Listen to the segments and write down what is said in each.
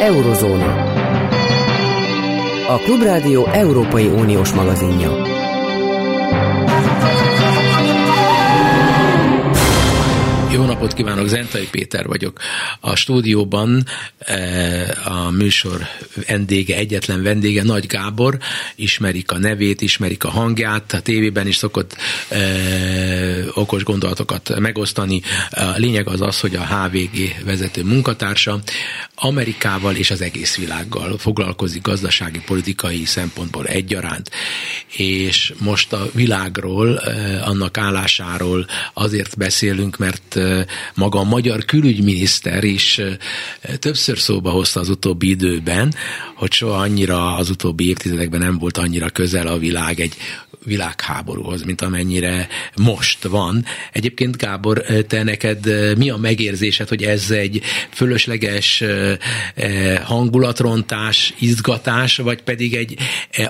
Eurozóna. A Klubrádió Európai Uniós magazinja. Jó napot kívánok, Zentai Péter vagyok. A stúdióban eh, a műsor vendége, egyetlen vendége Nagy Gábor, ismerik a nevét, ismerik a hangját, a tévében is szokott eh, okos gondolatokat megosztani. A lényeg az az, hogy a HVG vezető munkatársa Amerikával és az egész világgal foglalkozik gazdasági, politikai szempontból egyaránt. És most a világról, eh, annak állásáról azért beszélünk, mert maga a magyar külügyminiszter is többször szóba hozta az utóbbi időben, hogy soha annyira az utóbbi évtizedekben nem volt annyira közel a világ egy világháborúhoz, mint amennyire most van. Egyébként Gábor, te neked mi a megérzésed, hogy ez egy fölösleges hangulatrontás, izgatás, vagy pedig egy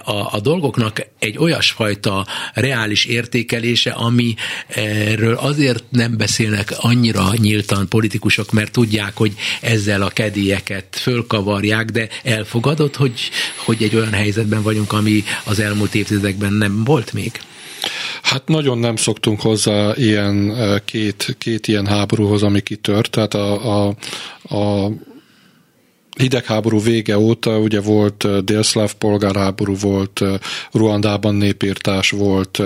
a, a dolgoknak egy olyasfajta reális értékelése, ami erről azért nem beszélnek annyira nyíltan politikusok, mert tudják, hogy ezzel a kedélyeket fölkavarják, de elfogadott, hogy, hogy egy olyan helyzetben vagyunk, ami az elmúlt évtizedekben nem volt még? Hát nagyon nem szoktunk hozzá ilyen két, két ilyen háborúhoz, ami kitört. Tehát a, a, a hidegháború vége óta ugye volt délszláv polgárháború, volt Ruandában népírtás, volt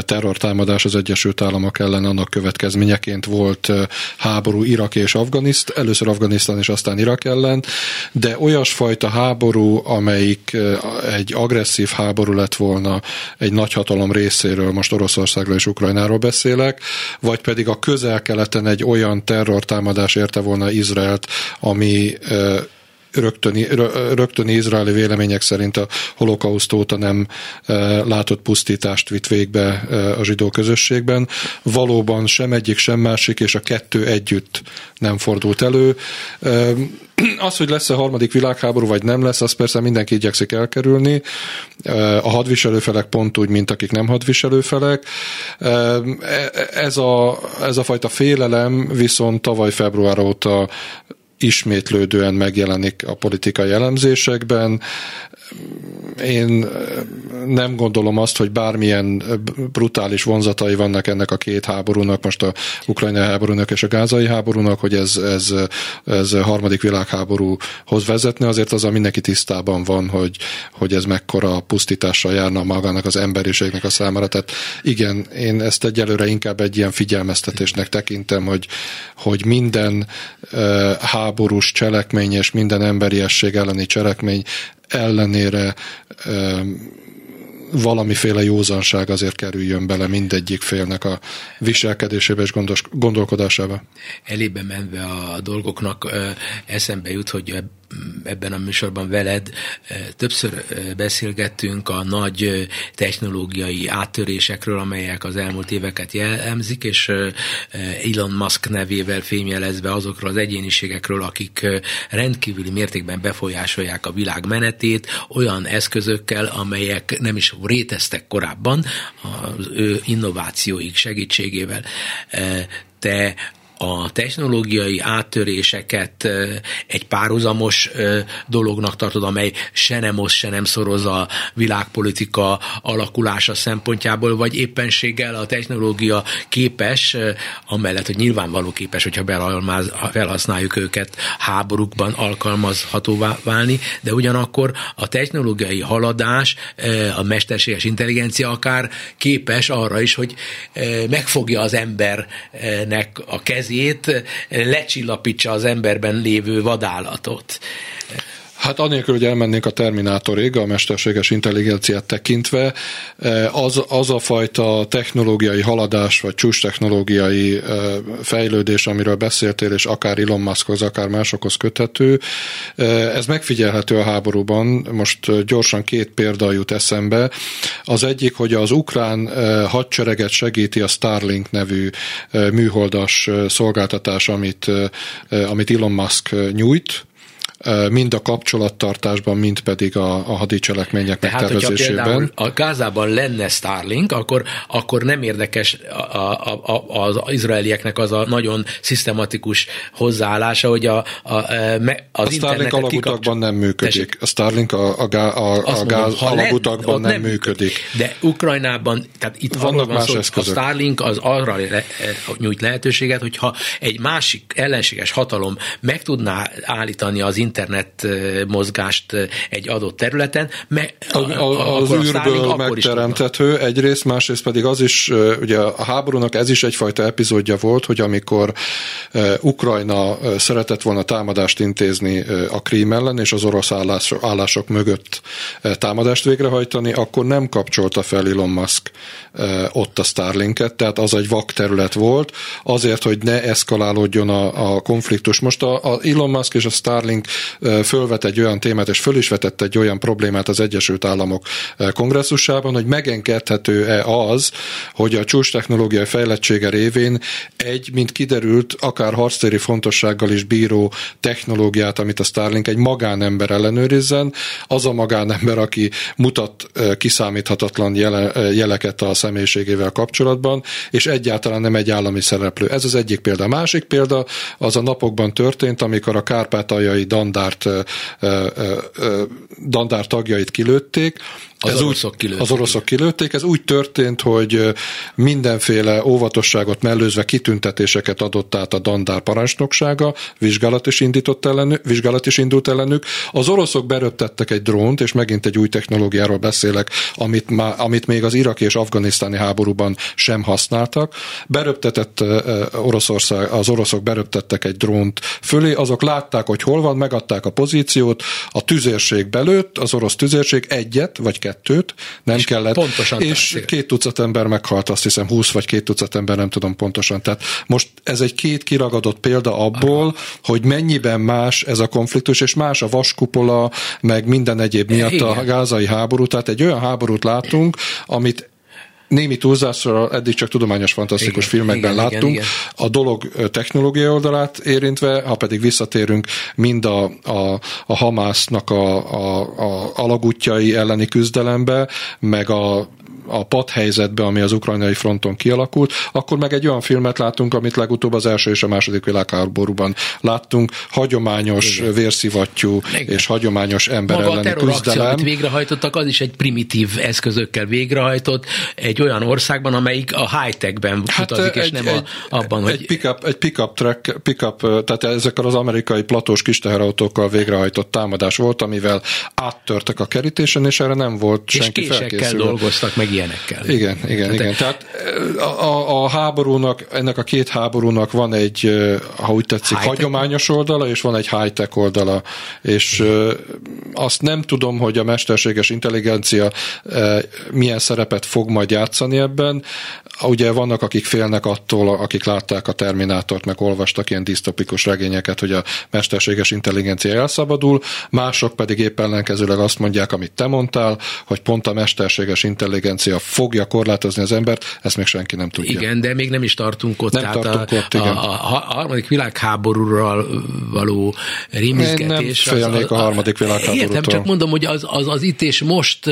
terrortámadás az Egyesült Államok ellen, annak következményeként volt háború Irak és Afganiszt, először Afganisztán és aztán Irak ellen, de olyasfajta háború, amelyik egy agresszív háború lett volna egy nagyhatalom részéről, most Oroszországról és Ukrajnáról beszélek, vagy pedig a közel-keleten egy olyan terrortámadás érte volna Izraelt, ami rögtön, rögtön izraeli vélemények szerint a holokauszt óta nem e, látott pusztítást vitt végbe e, a zsidó közösségben. Valóban sem egyik, sem másik, és a kettő együtt nem fordult elő. E, az, hogy lesz a harmadik világháború, vagy nem lesz, az persze mindenki igyekszik elkerülni. A hadviselőfelek pont úgy, mint akik nem hadviselőfelek. Ez a, ez a fajta félelem viszont tavaly február óta ismétlődően megjelenik a politikai elemzésekben. Én nem gondolom azt, hogy bármilyen brutális vonzatai vannak ennek a két háborúnak, most a ukrajnai háborúnak és a gázai háborúnak, hogy ez, ez, ez harmadik világháborúhoz vezetne, azért az a mindenki tisztában van, hogy, hogy ez mekkora pusztítással járna magának az emberiségnek a számára. Tehát igen, én ezt egyelőre inkább egy ilyen figyelmeztetésnek tekintem, hogy, hogy minden uh, háborús cselekmény és minden emberiesség elleni cselekmény ellenére valamiféle józanság azért kerüljön bele mindegyik félnek a viselkedésébe és gondos, gondolkodásába. Elébe menve a dolgoknak eszembe jut, hogy ebben a műsorban veled többször beszélgettünk a nagy technológiai áttörésekről, amelyek az elmúlt éveket jellemzik, és Elon Musk nevével fémjelezve azokról az egyéniségekről, akik rendkívüli mértékben befolyásolják a világ menetét, olyan eszközökkel, amelyek nem is réteztek korábban az ő innovációik segítségével. Te a technológiai áttöréseket egy párhuzamos dolognak tartod, amely se nem osz, se nem szoroz a világpolitika alakulása szempontjából, vagy éppenséggel a technológia képes, amellett, hogy nyilvánvaló képes, hogyha felhasználjuk őket háborúkban alkalmazhatóvá válni, de ugyanakkor a technológiai haladás, a mesterséges intelligencia akár képes arra is, hogy megfogja az embernek a kezét, kezét lecsillapítsa az emberben lévő vadállatot. Hát anélkül, hogy elmennénk a Terminátorig, a mesterséges intelligenciát tekintve, az, az a fajta technológiai haladás, vagy csúcs technológiai fejlődés, amiről beszéltél, és akár Elon Muskhoz, akár másokhoz köthető, ez megfigyelhető a háborúban. Most gyorsan két példa jut eszembe. Az egyik, hogy az ukrán hadsereget segíti a Starlink nevű műholdas szolgáltatás, amit, amit Elon Musk nyújt, mind a kapcsolattartásban, mind pedig a, a hadicselekmények Tehát, megtervezésében. a Gázában lenne Starlink, akkor, akkor nem érdekes a, a, a, az izraelieknek az a nagyon szisztematikus hozzáállása, hogy a, a, az a Starlink alagutakban nem működik. A Starlink a, a, a, a, a gáz alagutakban nem, nem működik. De Ukrajnában, tehát itt vannak más szó, eszközök. A Starlink az arra le, nyújt lehetőséget, hogyha egy másik ellenséges hatalom meg tudná állítani az internet mozgást egy adott területen, me, a, a, az űrből megteremthető egyrészt, másrészt pedig az is, ugye a háborúnak ez is egyfajta epizódja volt, hogy amikor Ukrajna szeretett volna támadást intézni a Krím ellen, és az orosz állás, állások mögött támadást végrehajtani, akkor nem kapcsolta fel Elon Musk ott a Starlinket, tehát az egy vak terület volt, azért, hogy ne eszkalálódjon a, a konfliktus. Most a, a Elon Musk és a Starlink fölvet egy olyan témát, és föl is vetett egy olyan problémát az Egyesült Államok kongresszusában, hogy megengedhető-e az, hogy a csúcs technológiai fejlettsége révén egy, mint kiderült, akár harctéri fontossággal is bíró technológiát, amit a Starlink egy magánember ellenőrizzen, az a magánember, aki mutat kiszámíthatatlan jele, jeleket a személyiségével kapcsolatban, és egyáltalán nem egy állami szereplő. Ez az egyik példa. A másik példa az a napokban történt, amikor a kárpátaljai standaard eh, eh, eh, dandár tagjait kilőtték, az ez oroszok kilőtték. Az oroszok kilőtték. Ez úgy történt, hogy mindenféle óvatosságot mellőzve kitüntetéseket adott át a Dandár parancsnoksága, vizsgálat is, indított ellenük, vizsgálat is indult ellenük. Az oroszok beröptettek egy drónt, és megint egy új technológiáról beszélek, amit, má, amit még az iraki és afganisztáni háborúban sem használtak. Beröptetett Oroszország, az oroszok beröptettek egy drónt fölé, azok látták, hogy hol van, megadták a pozíciót, a tüzérség belőtt, az orosz tüzérség egyet vagy kettőt nem és kellett. Pontosan és tehát. két tucat ember meghalt, azt hiszem 20 vagy két tucat ember, nem tudom pontosan. Tehát most ez egy két kiragadott példa abból, Aha. hogy mennyiben más ez a konfliktus, és más a vaskupola, meg minden egyéb miatt Igen. a gázai háború. Tehát egy olyan háborút látunk, amit némi túlzásra eddig csak tudományos fantasztikus igen, filmekben igen, láttunk. Igen, igen. A dolog technológiai oldalát érintve, ha pedig visszatérünk mind a, a, a Hamásznak a, a, a alagútjai elleni küzdelembe, meg a a padhelyzetbe, ami az ukrajnai fronton kialakult, akkor meg egy olyan filmet látunk, amit legutóbb az első és a második világháborúban láttunk, hagyományos Igen. vérszivattyú Igen. és hagyományos ember Maga elleni a küzdelem. amit végrehajtottak, az is egy primitív eszközökkel végrehajtott, egy olyan országban, amelyik a high-techben hát utazik, egy, és nem egy, a, abban, egy hogy... Pick-up, egy pick-up track, pick-up, tehát ezekkel az amerikai platós kis teherautókkal végrehajtott támadás volt, amivel áttörtek a kerítésen, és erre nem volt és senki felkészülve. dolgoztak meg ilyenekkel. Igen, igen, Tehát, igen. Tehát a, a háborúnak, ennek a két háborúnak van egy, ha úgy tetszik, hagyományos oldala, és van egy high-tech oldala. És igen. azt nem tudom, hogy a mesterséges intelligencia milyen szerepet fog majd játszani ebben. Ugye vannak, akik félnek attól, akik látták a Terminátort, meg olvastak ilyen disztopikus regényeket, hogy a mesterséges intelligencia elszabadul, mások pedig épp ellenkezőleg azt mondják, amit te mondtál, hogy pont a mesterséges intelligencia intelligencia fogja korlátozni az embert, ezt még senki nem tudja. Igen, de még nem is tartunk ott. Nem tehát tartunk a, ott, igen. A, a, a harmadik világháborúról való rémizgetés. Én nem félnék a, a harmadik világháborútól. Értem, csak mondom, hogy az, az, az itt és most...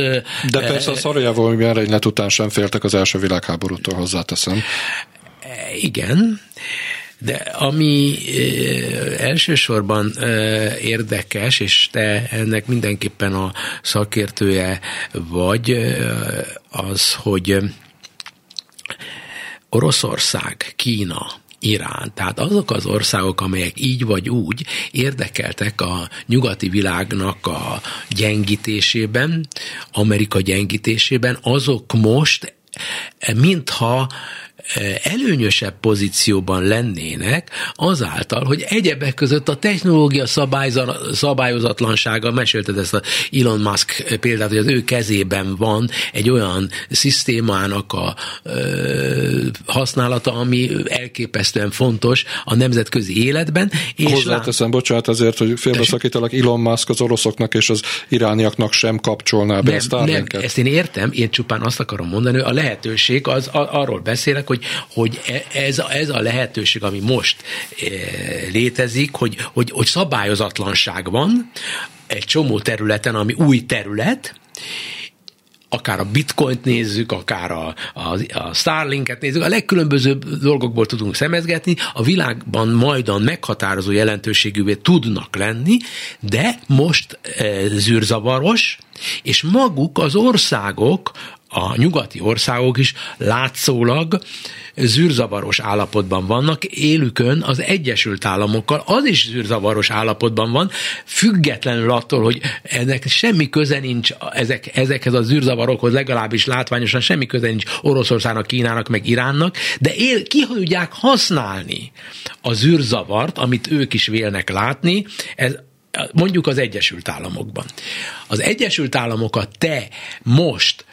De persze a Szarajevó merénylet után sem féltek az első világháborútól, hozzáteszem. Igen, de ami elsősorban érdekes, és te ennek mindenképpen a szakértője vagy, az, hogy Oroszország, Kína, Irán. Tehát azok az országok, amelyek így vagy úgy érdekeltek a nyugati világnak a gyengítésében, Amerika gyengítésében, azok most mintha előnyösebb pozícióban lennének azáltal, hogy egyebek között a technológia szabályozatlansága, mesélted ezt a Elon Musk példát, hogy az ő kezében van egy olyan szisztémának a ö, használata, ami elképesztően fontos a nemzetközi életben. És Hozzáteszem, lát... bocsánat azért, hogy félbeszakítalak, Elon Musk az oroszoknak és az irániaknak sem kapcsolná be nem, a Nem, ezt én értem, én csupán azt akarom mondani, hogy a lehetőség az a, arról beszélek, hogy hogy, hogy e, ez, a, ez a lehetőség, ami most létezik, hogy, hogy, hogy szabályozatlanság van egy csomó területen, ami új terület, akár a bitcoint nézzük, akár a, a, a Starlinket nézzük, a legkülönbözőbb dolgokból tudunk szemezgetni, a világban majdan meghatározó jelentőségűvé tudnak lenni, de most e, zűrzavaros, és maguk az országok, a nyugati országok is látszólag zűrzavaros állapotban vannak, élükön az Egyesült Államokkal, az is zűrzavaros állapotban van, függetlenül attól, hogy ennek semmi köze nincs ezek, ezekhez a zűrzavarokhoz, legalábbis látványosan semmi köze nincs Oroszországnak, Kínának, meg Iránnak, de él, ki tudják használni a zűrzavart, amit ők is vélnek látni, ez mondjuk az Egyesült Államokban. Az Egyesült Államokat te most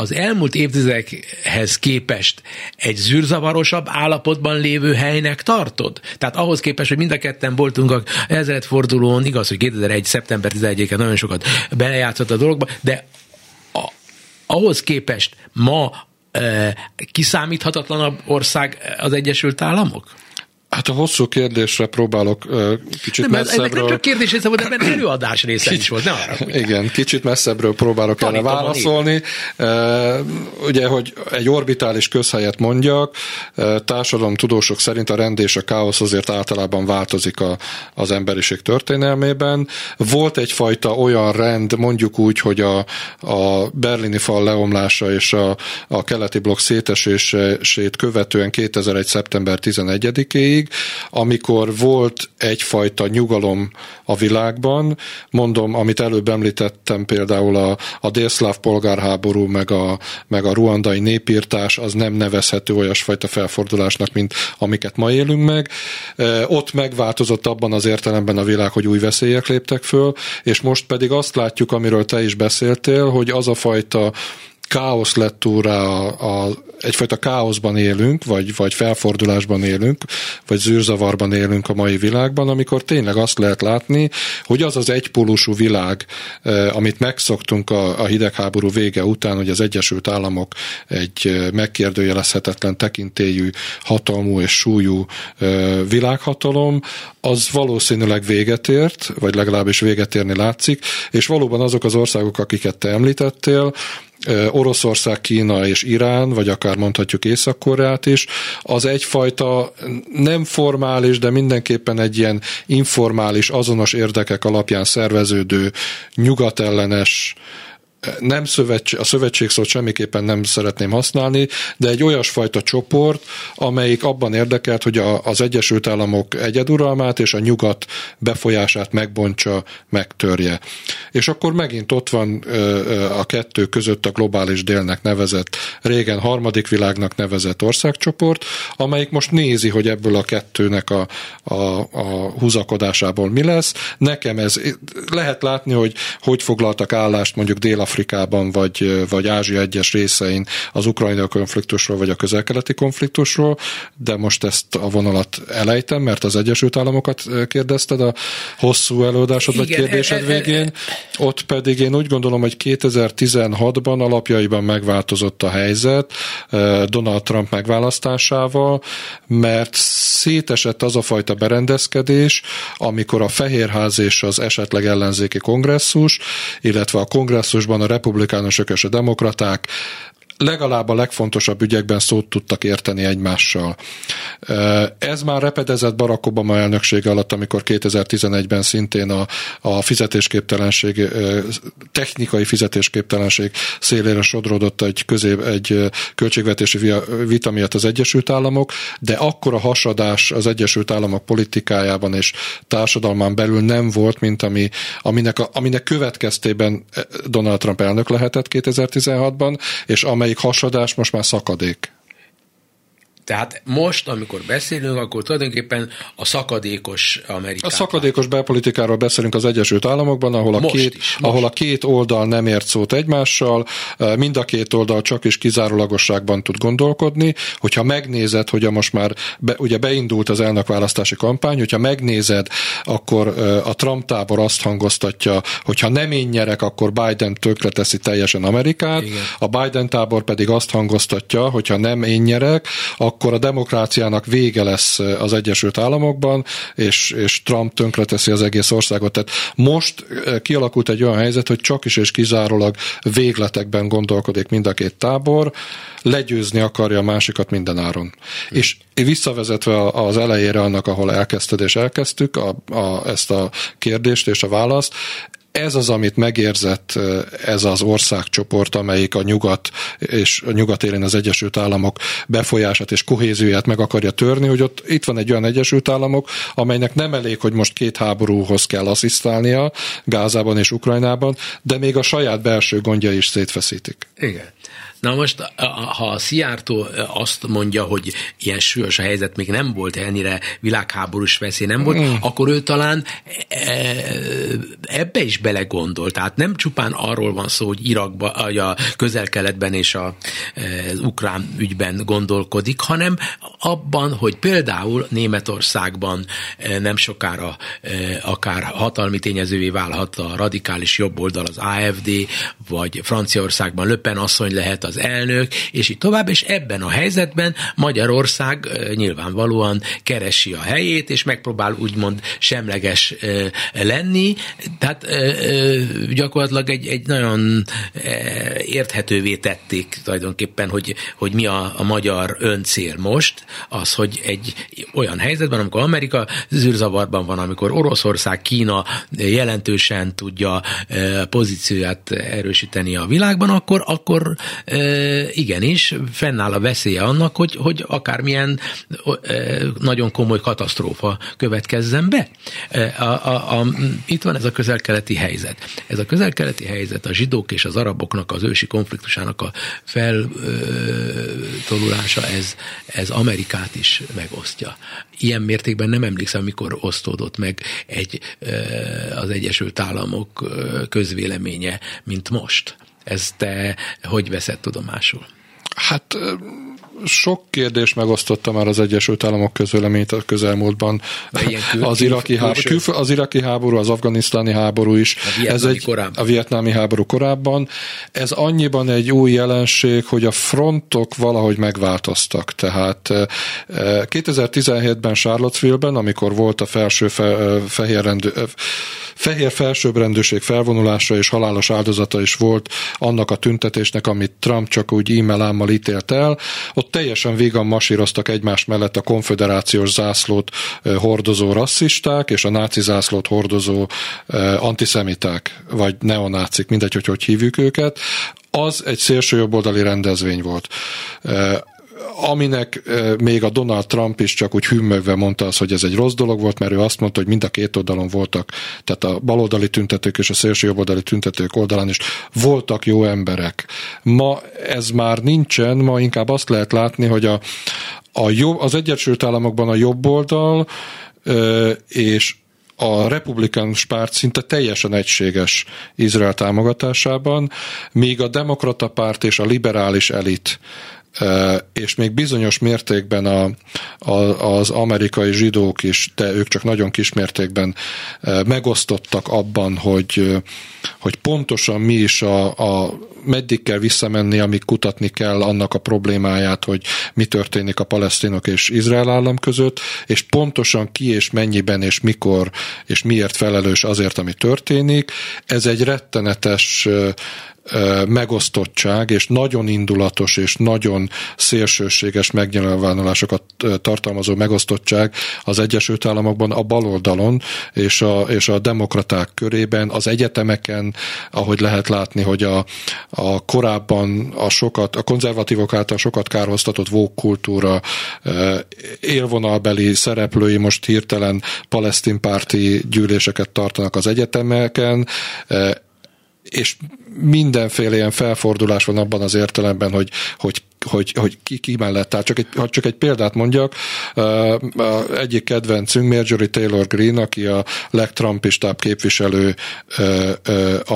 az elmúlt évtizedekhez képest egy zűrzavarosabb állapotban lévő helynek tartod? Tehát ahhoz képest, hogy mind a ketten voltunk a ezredfordulón, igaz, hogy 2001. szeptember 11-en nagyon sokat belejátszott a dologba, de a, ahhoz képest ma e, kiszámíthatatlanabb ország az Egyesült Államok? Hát a hosszú kérdésre próbálok uh, kicsit nem, messzebbről... Ennek nem csak kérdés része volt, ebben előadás része is volt, ne arra. Igen, kicsit messzebbről próbálok erre válaszolni. Uh, ugye, hogy egy orbitális közhelyet mondjak, uh, tudósok szerint a rend és a káosz azért általában változik a, az emberiség történelmében. Volt egyfajta olyan rend, mondjuk úgy, hogy a, a berlini fal leomlása és a, a keleti blokk szétesését követően 2001. szeptember 11-ig évig, amikor volt egyfajta nyugalom a világban. Mondom, amit előbb említettem, például a, a délszláv polgárháború, meg a, meg a ruandai népírtás, az nem nevezhető olyasfajta felfordulásnak, mint amiket ma élünk meg. Ott megváltozott abban az értelemben a világ, hogy új veszélyek léptek föl, és most pedig azt látjuk, amiről te is beszéltél, hogy az a fajta káosz lett úrá a, a, egyfajta káoszban élünk, vagy, vagy felfordulásban élünk, vagy zűrzavarban élünk a mai világban, amikor tényleg azt lehet látni, hogy az az egypólusú világ, amit megszoktunk a, a hidegháború vége után, hogy az Egyesült Államok egy megkérdőjelezhetetlen tekintélyű, hatalmú és súlyú világhatalom, az valószínűleg véget ért, vagy legalábbis véget érni látszik, és valóban azok az országok, akiket te említettél, Oroszország, Kína és Irán, vagy akár mondhatjuk Észak-Koreát is, az egyfajta nem formális, de mindenképpen egy ilyen informális, azonos érdekek alapján szerveződő, nyugatellenes, nem szövetség, a szövetségszót semmiképpen nem szeretném használni, de egy olyasfajta csoport, amelyik abban érdekelt, hogy a, az Egyesült Államok egyeduralmát és a nyugat befolyását megbontsa, megtörje. És akkor megint ott van a kettő között a globális délnek nevezett, régen harmadik világnak nevezett országcsoport, amelyik most nézi, hogy ebből a kettőnek a, a, a húzakodásából mi lesz. Nekem ez lehet látni, hogy hogy foglaltak állást mondjuk dél Afrikában, vagy, vagy Ázsia egyes részein az ukrajnai konfliktusról, vagy a közelkeleti konfliktusról, de most ezt a vonalat elejtem, mert az Egyesült Államokat kérdezted a hosszú előadásod vagy kérdésed e, e, e, végén. Ott pedig én úgy gondolom, hogy 2016-ban alapjaiban megváltozott a helyzet Donald Trump megválasztásával, mert szétesett az a fajta berendezkedés, amikor a Fehérház és az esetleg ellenzéki kongresszus, illetve a kongresszusban a republikánusok és a demokraták legalább a legfontosabb ügyekben szót tudtak érteni egymással. Ez már repedezett Barack Obama elnöksége alatt, amikor 2011-ben szintén a, a fizetésképtelenség, technikai fizetésképtelenség szélére sodródott egy, közép, egy költségvetési vita miatt az Egyesült Államok, de akkor a hasadás az Egyesült Államok politikájában és társadalmán belül nem volt, mint ami, aminek, a, aminek következtében Donald Trump elnök lehetett 2016-ban, és amely amelyik hasadás most már szakadék. Tehát most, amikor beszélünk, akkor tulajdonképpen a szakadékos Amerikát. A szakadékos belpolitikáról beszélünk az Egyesült Államokban, ahol a, két, is, ahol a két oldal nem ért szót egymással, mind a két oldal csak is kizárólagosságban tud gondolkodni. Hogyha megnézed, hogy a most már be, ugye beindult az elnökválasztási kampány, hogyha megnézed, akkor a Trump tábor azt hangoztatja, hogyha nem én nyerek, akkor Biden tönkreteszi teljesen Amerikát, Igen. a Biden tábor pedig azt hangoztatja, hogyha nem én nyerek, akkor a demokráciának vége lesz az Egyesült Államokban, és, és Trump tönkreteszi az egész országot. Tehát most kialakult egy olyan helyzet, hogy csak is és kizárólag végletekben gondolkodik mind a két tábor, legyőzni akarja a másikat minden áron. Hm. És visszavezetve az elejére annak, ahol elkezdted és elkezdtük a, a, ezt a kérdést és a választ, ez az, amit megérzett ez az országcsoport, amelyik a nyugat és a nyugat élén az Egyesült Államok befolyását és kohézióját meg akarja törni, hogy ott itt van egy olyan Egyesült Államok, amelynek nem elég, hogy most két háborúhoz kell asszisztálnia Gázában és Ukrajnában, de még a saját belső gondja is szétfeszítik. Igen. Na most, ha a Szijjártó azt mondja, hogy ilyen súlyos a helyzet, még nem volt ennyire világháborús veszély, nem volt, mm. akkor ő talán e, ebbe is belegondol. Tehát nem csupán arról van szó, hogy Irakba, a közel-keletben és a, az ukrán ügyben gondolkodik, hanem abban, hogy például Németországban nem sokára akár hatalmi tényezővé válhat a radikális jobboldal, az AFD, vagy Franciaországban Löpen asszony lehet az elnök, és így tovább, és ebben a helyzetben Magyarország nyilvánvalóan keresi a helyét, és megpróbál úgymond semleges lenni, tehát gyakorlatilag egy, egy nagyon érthetővé tették tulajdonképpen, hogy, hogy mi a, a magyar öncél most, az, hogy egy olyan helyzetben, amikor Amerika zűrzavarban van, amikor Oroszország, Kína jelentősen tudja pozícióját erősíteni a világban, akkor, akkor igenis fennáll a veszélye annak, hogy, hogy akármilyen nagyon komoly katasztrófa következzen be. A, a, a, itt van ez a közelkeleti helyzet. Ez a közelkeleti helyzet a zsidók és az araboknak az ősi konfliktusának a feltonulása, ez, ez Amerikát is megosztja. Ilyen mértékben nem emlékszem, mikor osztódott meg egy, az Egyesült Államok közvéleménye, mint most. Ez te hogy veszed tudomásul? Hát sok kérdés megosztotta már az Egyesült Államok közöleményt a közelmúltban. Kül- az, iraki háború, külfö, az iraki háború, az afganisztáni háború is. A ez egy, korábban. A vietnámi háború korábban. Ez annyiban egy új jelenség, hogy a frontok valahogy megváltoztak. Tehát 2017-ben Charlottesville-ben, amikor volt a felső fe, fehér rendő, fehér felsőbbrendőség felvonulása és halálos áldozata is volt annak a tüntetésnek, amit Trump csak úgy e-mail ítélt el. Ott teljesen végan masíroztak egymás mellett a konfederációs zászlót hordozó rasszisták és a náci zászlót hordozó antiszemiták, vagy neonácik, mindegy, hogy hogy hívjuk őket. Az egy szélső jobboldali rendezvény volt aminek még a Donald Trump is csak úgy hümmögve mondta az, hogy ez egy rossz dolog volt, mert ő azt mondta, hogy mind a két oldalon voltak, tehát a baloldali tüntetők és a szélső jobboldali tüntetők oldalán is voltak jó emberek. Ma ez már nincsen, ma inkább azt lehet látni, hogy a, a jobb, az Egyesült Államokban a jobb oldal és a republikánus párt szinte teljesen egységes Izrael támogatásában, míg a demokrata párt és a liberális elit és még bizonyos mértékben a, a, az amerikai zsidók is, de ők csak nagyon kis mértékben megosztottak abban, hogy, hogy pontosan mi is a, a meddig kell visszamenni, amíg kutatni kell annak a problémáját, hogy mi történik a palesztinok és Izrael állam között, és pontosan ki és mennyiben és mikor és miért felelős azért, ami történik. Ez egy rettenetes megosztottság, és nagyon indulatos és nagyon szélsőséges megnyilvánulásokat tartalmazó megosztottság az Egyesült Államokban a baloldalon és a, és a demokraták körében, az egyetemeken, ahogy lehet látni, hogy a, a korábban a sokat, a konzervatívok által sokat kárhoztatott vók kultúra élvonalbeli szereplői most hirtelen palesztin párti gyűléseket tartanak az egyetemeken, és mindenféle ilyen felfordulás van abban az értelemben, hogy, hogy hogy, hogy ki, ki mellett. Tehát csak egy, ha csak egy példát mondjak, egyik kedvencünk Marjorie Taylor Greene, aki a legtrumpistább képviselő a,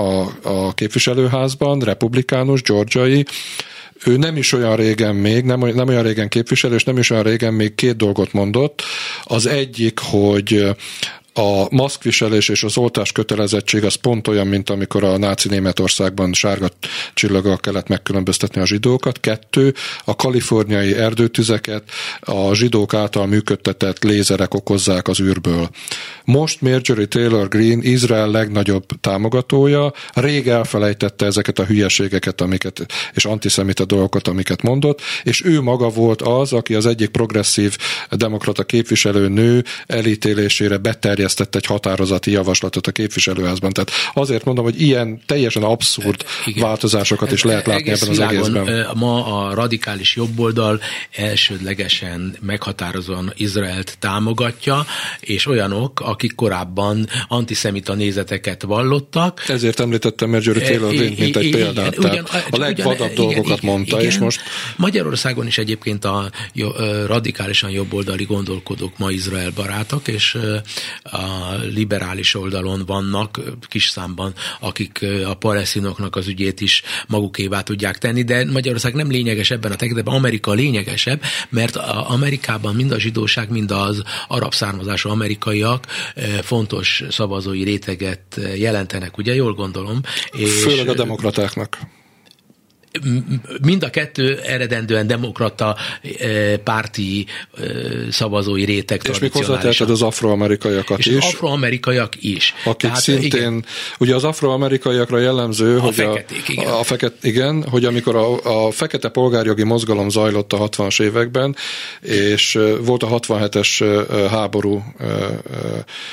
a, a képviselőházban, republikánus, georgiai, ő nem is olyan régen még, nem, nem olyan régen képviselő, és nem is olyan régen még két dolgot mondott. Az egyik, hogy a maszkviselés és az oltás kötelezettség az pont olyan, mint amikor a náci Németországban sárga csillaggal kellett megkülönböztetni a zsidókat. Kettő, a kaliforniai erdőtüzeket a zsidók által működtetett lézerek okozzák az űrből. Most Marjorie Taylor Greene Izrael legnagyobb támogatója, rég elfelejtette ezeket a hülyeségeket amiket, és antiszemita dolgokat, amiket mondott, és ő maga volt az, aki az egyik progresszív demokrata képviselő nő elítélésére beterjedt beterjesztett egy határozati javaslatot a képviselőházban. Tehát azért mondom, hogy ilyen teljesen abszurd Igen. változásokat is lehet látni Egész ebben az egészben. Ma a radikális jobboldal elsődlegesen meghatározóan Izraelt támogatja, és olyanok, akik korábban antiszemita nézeteket vallottak. Ezért említettem Marjorie Taylor Greene, mint egy példát. Ugyan, a legvadabb ugyan, dolgokat igen, mondta, igen, és most... Magyarországon is egyébként a radikálisan jobboldali gondolkodók ma Izrael barátok, és a liberális oldalon vannak kis számban, akik a palesztinoknak az ügyét is magukévá tudják tenni, de Magyarország nem lényeges ebben a tekintetben, Amerika lényegesebb, mert Amerikában mind a zsidóság, mind az arab származású amerikaiak fontos szavazói réteget jelentenek, ugye jól gondolom? És Főleg a demokratáknak mind a kettő eredendően demokrata eh, párti eh, szavazói réteg. És még hozzáteheted az afroamerikaiakat és is. És afroamerikaiak is. Akik Tehát, szintén, igen. ugye az afroamerikaiakra jellemző, a hogy feketék, a, igen. A feket, igen, hogy amikor a, a fekete polgárjogi mozgalom zajlott a 60-as években, és eh, volt a 67-es háború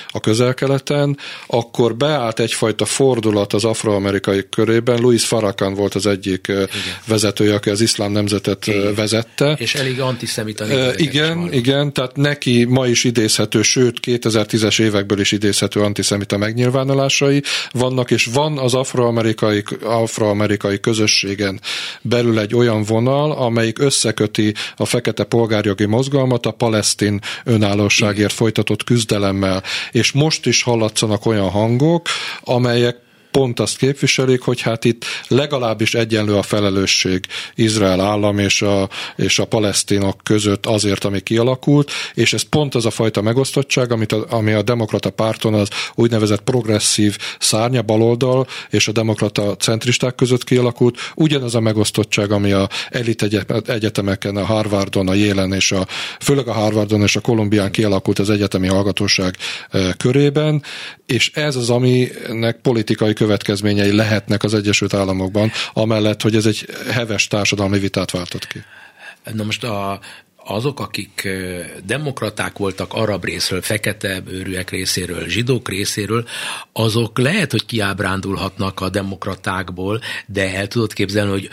a közel-keleten, akkor beállt egyfajta fordulat az afroamerikai körében. Louis Farrakhan volt az egyik igen. vezetője, aki az iszlám nemzetet igen. vezette. És elég antiszemita. Igen, igen, tehát neki ma is idézhető, sőt 2010-es évekből is idézhető antiszemita megnyilvánulásai vannak, és van az afroamerikai, afroamerikai közösségen belül egy olyan vonal, amelyik összeköti a fekete polgárjogi mozgalmat a palesztin önállóságért igen. folytatott küzdelemmel. És most is hallatszanak olyan hangok, amelyek pont azt képviselik, hogy hát itt legalábbis egyenlő a felelősség Izrael állam és a, és a palesztinok között azért, ami kialakult, és ez pont az a fajta megosztottság, amit a, ami a demokrata párton az úgynevezett progresszív szárnya baloldal és a demokrata centristák között kialakult, ugyanaz a megosztottság, ami a elit egyetemeken, a Harvardon, a Yale-en és a, főleg a Harvardon és a Kolumbián kialakult az egyetemi hallgatóság eh, körében, és ez az, aminek politikai következményei lehetnek az Egyesült Államokban, amellett, hogy ez egy heves társadalmi vitát váltott ki. Na most a, azok, akik demokraták voltak arab részről, fekete őrűek részéről, zsidók részéről, azok lehet, hogy kiábrándulhatnak a demokratákból, de el tudod képzelni, hogy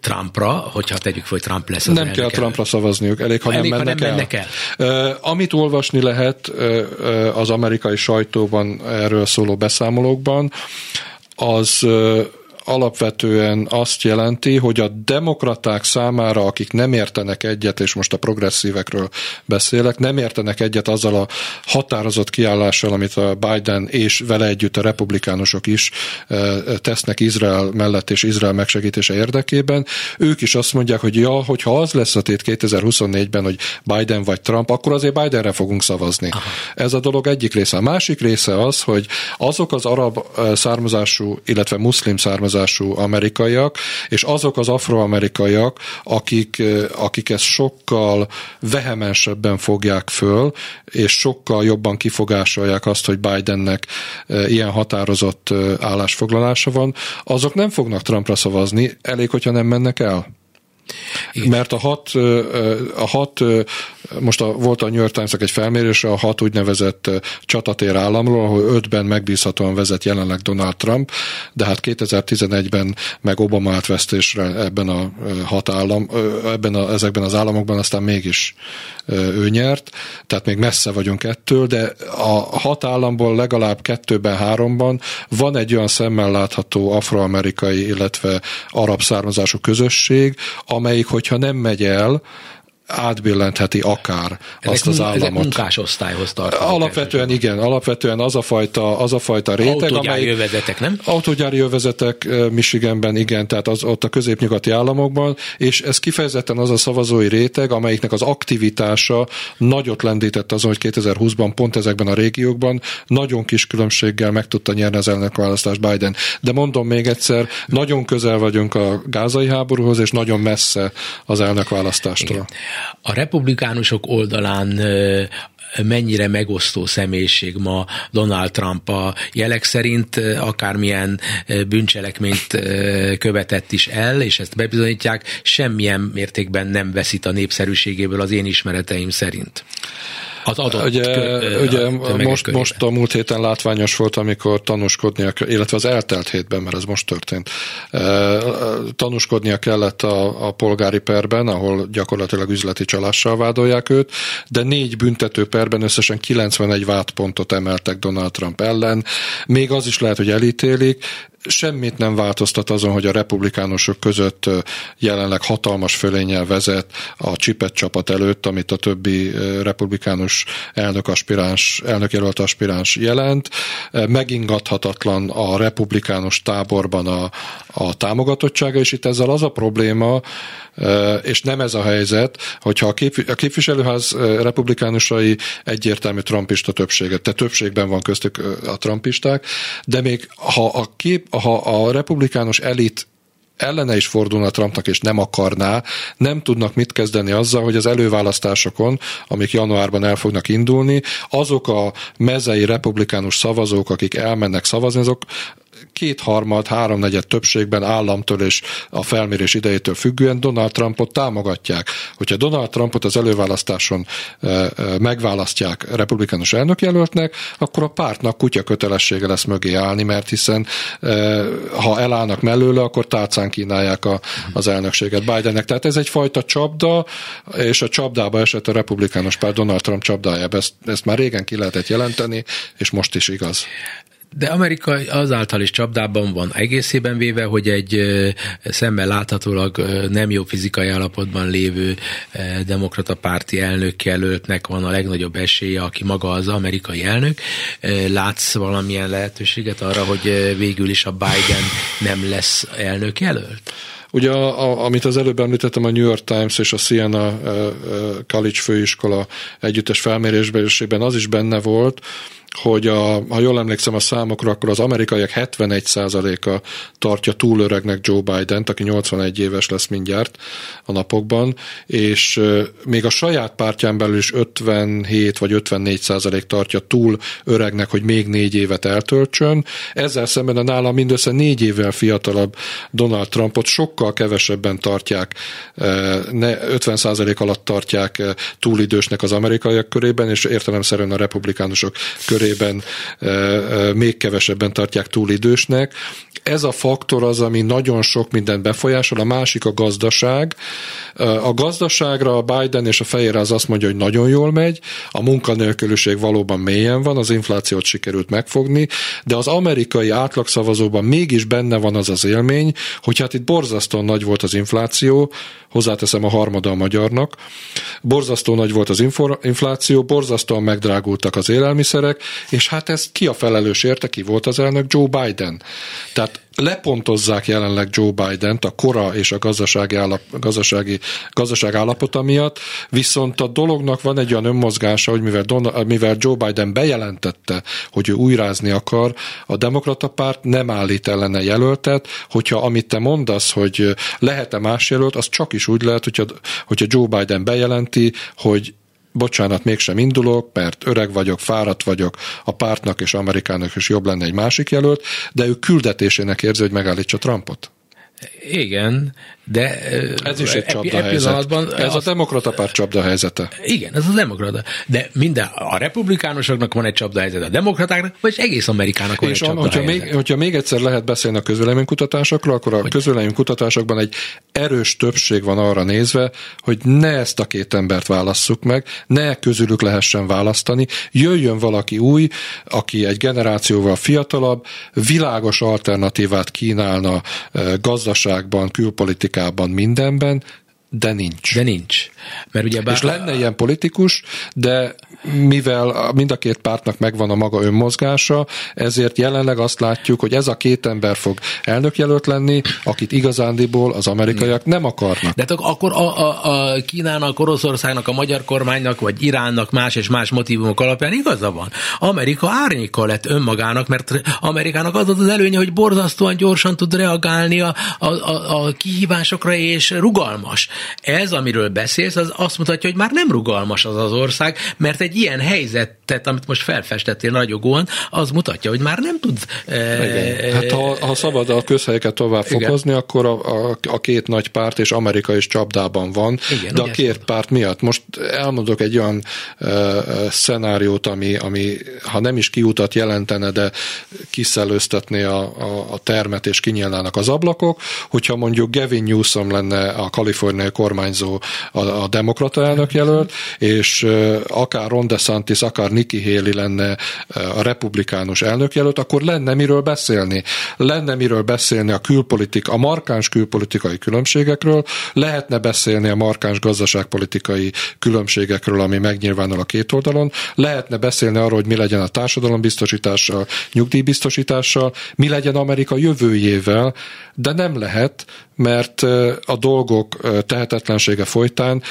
Trumpra, hogyha tegyük hogy Trump lesz az Nem kell Trumpra szavazniuk, elég, ha elég, nem mennek, ha nem mennek el. el. Uh, amit olvasni lehet uh, az amerikai sajtóban erről szóló beszámolókban, az alapvetően azt jelenti, hogy a demokraták számára, akik nem értenek egyet, és most a progresszívekről beszélek, nem értenek egyet azzal a határozott kiállással, amit a Biden és vele együtt a republikánusok is eh, tesznek Izrael mellett és Izrael megsegítése érdekében. Ők is azt mondják, hogy ja, hogyha az lesz a tét 2024-ben, hogy Biden vagy Trump, akkor azért Bidenre fogunk szavazni. Aha. Ez a dolog egyik része. A másik része az, hogy azok az arab eh, származású, illetve muszlim származású származású amerikaiak, és azok az afroamerikaiak, akik, akik ezt sokkal vehemensebben fogják föl, és sokkal jobban kifogásolják azt, hogy Bidennek ilyen határozott állásfoglalása van, azok nem fognak Trumpra szavazni, elég, hogyha nem mennek el. Igen. Mert a hat, a hat most a, volt a New York times egy felmérés a hat úgynevezett csatatér államról, ahol ötben megbízhatóan vezet jelenleg Donald Trump, de hát 2011-ben meg Obama átvesztésre ebben a hat állam, ebben a, ezekben az államokban aztán mégis ő nyert, tehát még messze vagyunk ettől, de a hat államból legalább kettőben, háromban van egy olyan szemmel látható afroamerikai, illetve arab származású közösség, amelyik, hogyha nem megy el, átbillentheti akár ezek azt az államot. Ezek munkásosztályhoz tartanak. Alapvetően igen, alapvetően az a fajta, az a fajta réteg, Autogyári amely... jövezetek, nem? Autogyári jövezetek Michiganben, igen, tehát az, ott a középnyugati államokban, és ez kifejezetten az a szavazói réteg, amelyiknek az aktivitása nagyot lendített azon, hogy 2020-ban pont ezekben a régiókban nagyon kis különbséggel meg tudta nyerni az elnökválasztást Biden. De mondom még egyszer, nagyon közel vagyunk a gázai háborúhoz, és nagyon messze az elnökválasztástól. Igen. A republikánusok oldalán mennyire megosztó személyiség ma Donald Trump a jelek szerint akármilyen bűncselekményt követett is el, és ezt bebizonyítják, semmilyen mértékben nem veszít a népszerűségéből az én ismereteim szerint az adott ugye, kö, ugye most, most a múlt héten látványos volt, amikor tanúskodnia, illetve az eltelt hétben, mert ez most történt, tanúskodnia kellett a, a polgári perben, ahol gyakorlatilag üzleti csalással vádolják őt, de négy büntető perben összesen 91 vádpontot emeltek Donald Trump ellen. Még az is lehet, hogy elítélik, semmit nem változtat azon, hogy a republikánusok között jelenleg hatalmas fölényel vezet a csipet csapat előtt, amit a többi republikánus elnök aspiráns, elnökjelölt aspiráns jelent. Megingathatatlan a republikánus táborban a, a támogatottsága, és itt ezzel az a probléma, és nem ez a helyzet, hogyha a, kép, a képviselőház republikánusai egyértelmű trumpista többséget, tehát többségben van köztük a trumpisták, de még ha a, kép, ha a republikánus elit ellene is fordulna Trumpnak, és nem akarná, nem tudnak mit kezdeni azzal, hogy az előválasztásokon, amik januárban el fognak indulni, azok a mezei republikánus szavazók, akik elmennek szavazni, azok kétharmad, háromnegyed többségben államtól és a felmérés idejétől függően Donald Trumpot támogatják. Hogyha Donald Trumpot az előválasztáson megválasztják republikánus elnökjelöltnek, akkor a pártnak kutya kötelessége lesz mögé állni, mert hiszen ha elállnak mellőle, akkor tálcán kínálják a, az elnökséget Bidennek. Tehát ez egyfajta csapda, és a csapdába esett a republikánus párt Donald Trump csapdájába. Ezt, ezt már régen ki lehetett jelenteni, és most is igaz. De Amerika azáltal is csapdában van egészében véve, hogy egy szemmel láthatólag nem jó fizikai állapotban lévő demokrata párti elnök jelöltnek van a legnagyobb esélye, aki maga az amerikai elnök. Látsz valamilyen lehetőséget arra, hogy végül is a Biden nem lesz elnök jelölt? Ugye, a, a, amit az előbb említettem, a New York Times és a Siena College főiskola együttes felmérésben az is benne volt, hogy a, ha jól emlékszem a számokra, akkor az amerikaiak 71%-a tartja túl öregnek Joe Biden-t, aki 81 éves lesz mindjárt a napokban, és még a saját pártján belül is 57 vagy 54 százalék tartja túl öregnek, hogy még négy évet eltöltsön. Ezzel szemben a nála mindössze négy évvel fiatalabb Donald Trumpot sokkal kevesebben tartják, 50 százalék alatt tartják túlidősnek az amerikaiak körében, és értelemszerűen a republikánusok körében körében még kevesebben tartják túl idősnek. Ez a faktor az, ami nagyon sok mindent befolyásol, a másik a gazdaság. A gazdaságra a Biden és a Fehér az azt mondja, hogy nagyon jól megy, a munkanélküliség valóban mélyen van, az inflációt sikerült megfogni, de az amerikai átlagszavazóban mégis benne van az az élmény, hogy hát itt borzasztóan nagy volt az infláció, hozzáteszem a harmada a magyarnak, borzasztó nagy volt az infláció, borzasztóan megdrágultak az élelmiszerek, és hát ezt ki a felelős érte, ki volt az elnök? Joe Biden. Tehát lepontozzák jelenleg Joe Biden-t a kora és a gazdasági, állap, gazdasági gazdaság állapota miatt, viszont a dolognak van egy olyan önmozgása, hogy mivel, Donald, mivel Joe Biden bejelentette, hogy ő újrázni akar, a demokrata párt nem állít ellene jelöltet, hogyha amit te mondasz, hogy lehet-e más jelölt, az csak is úgy lehet, hogyha, hogyha Joe Biden bejelenti, hogy bocsánat, mégsem indulok, mert öreg vagyok, fáradt vagyok, a pártnak és Amerikának is jobb lenne egy másik jelölt, de ő küldetésének érzi, hogy megállítsa Trumpot. Igen, de ez is egy csapda helyzet. Ez a demokrata párt csapda helyzete. Igen, ez a demokrata. De minden, a republikánusoknak van egy csapda helyzet, a demokratáknak, vagy egész Amerikának van és egy csapda hogyha még, hogyha még egyszer lehet beszélni a közvéleménykutatásokról, akkor a hogy... közvéleménykutatásokban egy erős többség van arra nézve, hogy ne ezt a két embert válasszuk meg, ne közülük lehessen választani, jöjjön valaki új, aki egy generációval fiatalabb, világos alternatívát kínálna gazdaságban, külpolitikában, politikában, mindenben, de nincs. De nincs. Mert ugye bár... És lenne ilyen politikus, de mivel mind a két pártnak megvan a maga önmozgása, ezért jelenleg azt látjuk, hogy ez a két ember fog elnökjelölt lenni, akit igazándiból az amerikaiak nem akarnak. De akkor a, a, a Kínának, Oroszországnak, a magyar kormánynak, vagy Iránnak más és más motivumok alapján igaza van. Amerika árnyéka lett önmagának, mert Amerikának az az előnye, hogy borzasztóan gyorsan tud reagálni a, a, a, a kihívásokra, és rugalmas. Ez, amiről beszélsz, az azt mutatja, hogy már nem rugalmas az az ország, mert egy ilyen helyzetet, amit most felfestettél nagyogóan, az mutatja, hogy már nem tud... E, hát ha, ha szabad a közhelyeket tovább igen. fokozni, akkor a, a, a két nagy párt és Amerika is csapdában van, igen, de a két párt miatt. Most elmondok egy olyan e, szenáriót, ami, ami ha nem is kiutat jelentene, de kiszelőztetné a, a, a termet és kinyílnának az ablakok, hogyha mondjuk Gavin Newsom lenne a kaliforniai kormányzó a, a demokrata elnök jelölt, és akár Ron DeSantis, akár Nikki Haley lenne a republikánus elnökjelölt, akkor lenne miről beszélni. Lenne miről beszélni a külpolitik, a markáns külpolitikai különbségekről, lehetne beszélni a markáns gazdaságpolitikai különbségekről, ami megnyilvánul a két oldalon, lehetne beszélni arról, hogy mi legyen a társadalombiztosítással, nyugdíjbiztosítással, mi legyen Amerika jövőjével, de nem lehet, mert a dolgok tehetetlensége folytán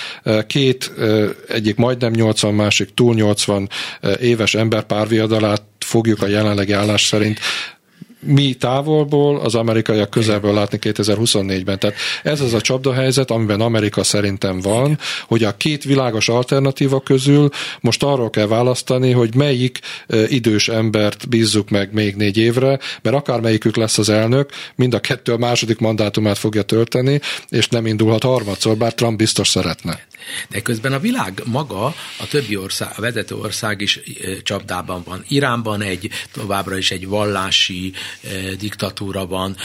két, egyik majdnem 80, másik túl 80 éves ember párviadalát fogjuk a jelenlegi állás szerint mi távolból, az amerikaiak közelből látni 2024-ben. Tehát ez az a csapdahelyzet, amiben Amerika szerintem van, hogy a két világos alternatíva közül most arról kell választani, hogy melyik idős embert bízzuk meg még négy évre, mert akármelyikük lesz az elnök, mind a kettő a második mandátumát fogja tölteni, és nem indulhat harmadszor, bár Trump biztos szeretne. De közben a világ maga, a többi ország, a vezető ország is csapdában van. Iránban egy, továbbra is egy vallási diktatúra van.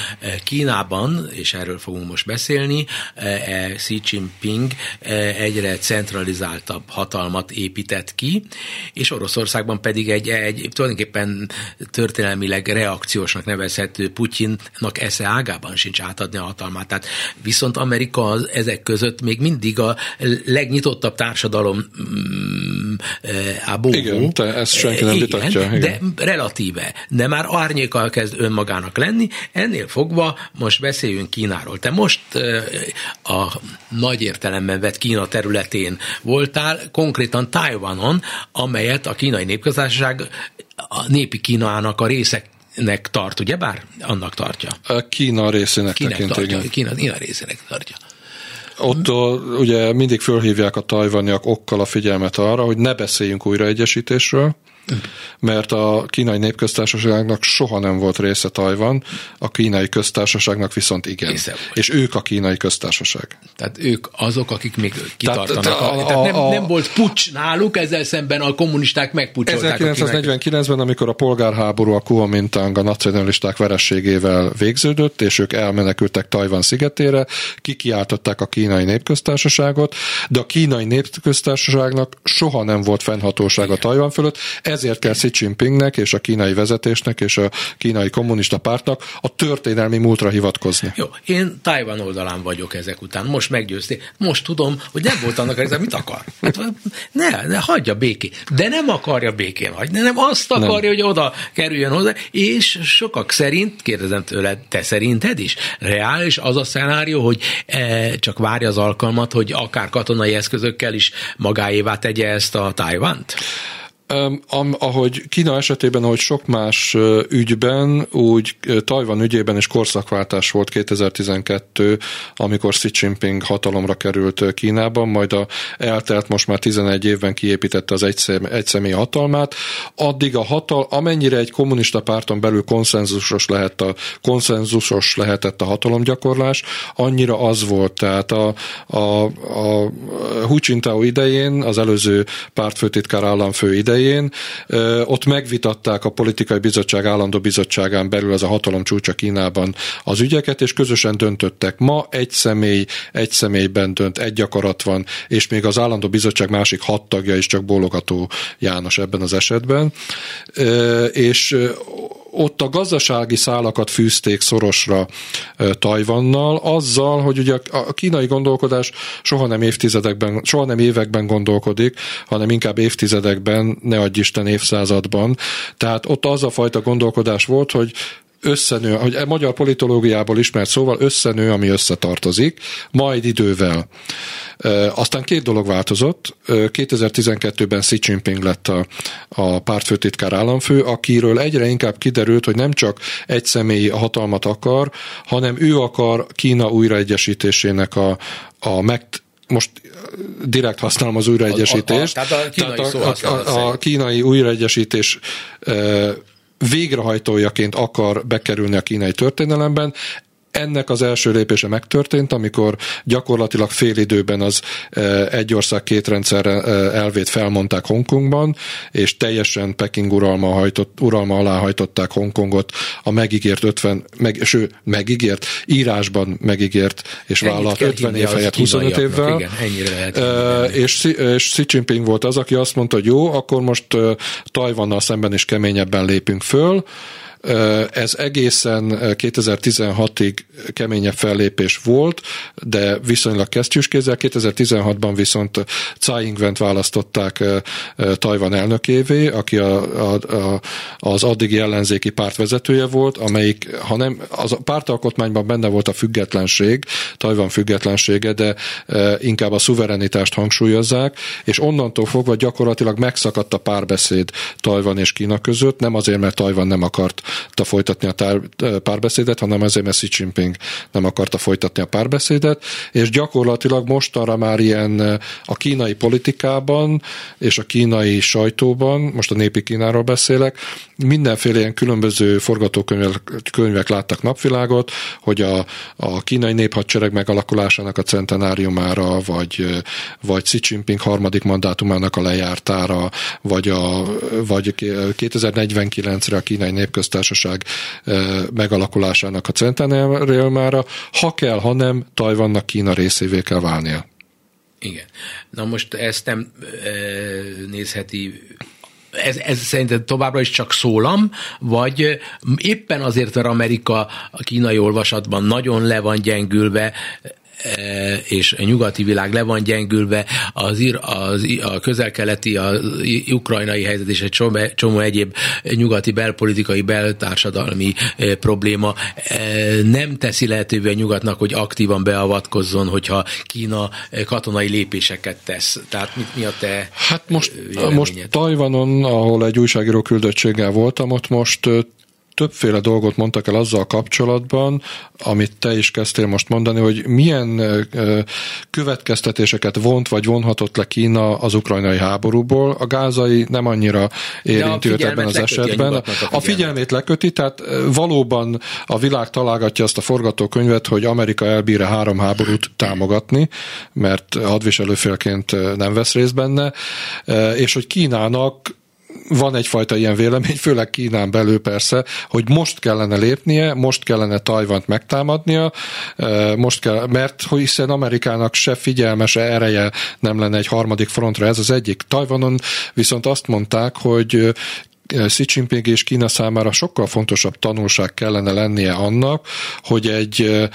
Kínában, és erről fogunk most beszélni, e, Xi Jinping egyre centralizáltabb hatalmat épített ki, és Oroszországban pedig egy, egy tulajdonképpen történelmileg reakciósnak nevezhető Putyinnak esze ágában sincs átadni a hatalmát. Tehát viszont Amerika az, ezek között még mindig a legnyitottabb társadalom mm, a bóvó. Igen, te ezt senki nem vitatja. Igen, de relatíve, de már árnyékkal kezd önmagának lenni, ennél fogva most beszéljünk Kínáról. Te most a nagy értelemben vett Kína területén voltál, konkrétan Tajvanon, amelyet a kínai népköztársaság a népi Kínának a részek nek tart, ugye bár annak tartja. A Kína részének tekint, tartja, Kína, Kína részének tartja. Ott ugye mindig fölhívják a tajvaniak okkal a figyelmet arra, hogy ne beszéljünk újraegyesítésről, mert a kínai népköztársaságnak soha nem volt része Tajvan, a kínai köztársaságnak viszont igen. És ők a kínai köztársaság. Tehát ők azok, akik még kitartanak. Tehát, a, a, tehát nem, a, nem volt pucs náluk, ezzel szemben a kommunisták megpucsolták 1949-ben, amikor a polgárháború a Kuomintang a nacionalisták verességével végződött, és ők elmenekültek Tajvan szigetére, kikiáltották a kínai népköztársaságot, de a kínai népköztársaságnak soha nem volt fennhatósága Tajvan fölött, ez ezért kell Xi Jinpingnek és a kínai vezetésnek és a kínai kommunista pártnak a történelmi múltra hivatkozni. Jó, én Tajvan oldalán vagyok ezek után. Most meggyőzté. Most tudom, hogy nem volt annak ez mit akar. Hát, ne, ne, hagyja békén. De nem akarja békén hagyni, nem azt akarja, nem. hogy oda kerüljön hozzá, és sokak szerint, kérdezem tőle, te szerinted is, reális az a szenárió, hogy e, csak várja az alkalmat, hogy akár katonai eszközökkel is magáévá tegye ezt a Tajvant? Um, ahogy Kína esetében, ahogy sok más ügyben, úgy Tajvan ügyében is korszakváltás volt 2012, amikor Xi Jinping hatalomra került Kínában, majd a eltelt most már 11 évben kiépítette az egy személy hatalmát. Addig a hatal, amennyire egy kommunista párton belül konszenzusos lehet a, konszenzusos lehetett a hatalomgyakorlás, annyira az volt. Tehát a, a, a Hu Jintao idején, az előző pártfőtitkár államfő idején, idején. Ott megvitatták a politikai bizottság állandó bizottságán belül az a hatalom csúcsa Kínában az ügyeket, és közösen döntöttek. Ma egy személy, egy személyben dönt, egy akarat van, és még az állandó bizottság másik hat tagja is csak bólogató János ebben az esetben. És ott a gazdasági szálakat fűzték szorosra Tajvannal, azzal, hogy ugye a kínai gondolkodás soha nem évtizedekben, soha nem években gondolkodik, hanem inkább évtizedekben, ne adj Isten évszázadban. Tehát ott az a fajta gondolkodás volt, hogy összenő, hogy a e magyar politológiából ismert szóval összenő, ami összetartozik, majd idővel. Aztán két dolog változott. 2012-ben Xi Jinping lett a, a pártfőtitkár államfő, akiről egyre inkább kiderült, hogy nem csak egy személyi hatalmat akar, hanem ő akar Kína újraegyesítésének a, a meg, most direkt használom az újraegyesítést. A, a, a, tehát a kínai, tehát a, a, a, a kínai újraegyesítés végrehajtójaként akar bekerülni a kínai történelemben. Ennek az első lépése megtörtént, amikor gyakorlatilag fél időben az e, egy ország két rendszer e, elvét felmondták Hongkongban, és teljesen Peking uralma, hajtott, uralma alá hajtották Hongkongot a megígért 50, meg, ső, megígért, írásban megígért, és vállalt 50 év helyett 25 évvel. Igen, ennyire lehet. E, és, és Xi Jinping volt az, aki azt mondta, hogy jó, akkor most Tajvannal szemben is keményebben lépünk föl, ez egészen 2016-ig keményebb fellépés volt, de viszonylag kesztyűskézzel. 2016-ban viszont Tsai Ing-went választották Tajvan elnökévé, aki a, a, a, az addigi ellenzéki párt vezetője volt, amelyik, ha nem, az a pártalkotmányban benne volt a függetlenség, Tajvan függetlensége, de inkább a szuverenitást hangsúlyozzák, és onnantól fogva gyakorlatilag megszakadt a párbeszéd Tajvan és Kína között, nem azért, mert Tajvan nem akart folytatni a tár, párbeszédet, hanem ezért, mert Jinping nem akarta folytatni a párbeszédet, és gyakorlatilag mostanra már ilyen a kínai politikában és a kínai sajtóban, most a népi Kínáról beszélek, mindenféle ilyen különböző forgatókönyvek láttak napvilágot, hogy a, a kínai néphadsereg megalakulásának a centenáriumára, vagy, vagy Xi Jinping harmadik mandátumának a lejártára, vagy, a, vagy 2049-re a kínai népköztársaság megalakulásának a centenáriumára, ha kell, ha nem, Tajvannak Kína részévé kell válnia. Igen. Na most ezt nem e, nézheti ez, ez szerintem továbbra is csak szólam, vagy éppen azért, mert Amerika a kínai olvasatban nagyon le van gyengülve, és a nyugati világ le van gyengülve, az, az, a közel-keleti, a ukrajnai helyzet és egy csomó, csomó egyéb nyugati belpolitikai, beltársadalmi e, probléma e, nem teszi lehetővé a nyugatnak, hogy aktívan beavatkozzon, hogyha Kína katonai lépéseket tesz. Tehát mit mi a te Hát most, most Tajvanon, ahol egy újságíró küldöttséggel voltam, ott most többféle dolgot mondtak el azzal kapcsolatban, amit te is kezdtél most mondani, hogy milyen következtetéseket vont vagy vonhatott le Kína az ukrajnai háborúból. A gázai nem annyira érinti őt ebben az esetben. A, a figyelmét leköti, tehát valóban a világ találgatja azt a forgatókönyvet, hogy Amerika elbír három háborút támogatni, mert hadviselőfélként nem vesz részt benne, és hogy Kínának van egyfajta ilyen vélemény, főleg Kínán belül persze, hogy most kellene lépnie, most kellene Tajvant megtámadnia, most kell, mert hiszen Amerikának se figyelme, se ereje nem lenne egy harmadik frontra, ez az egyik. Tajvanon viszont azt mondták, hogy Xi Jinping és Kína számára sokkal fontosabb tanulság kellene lennie annak, hogy egy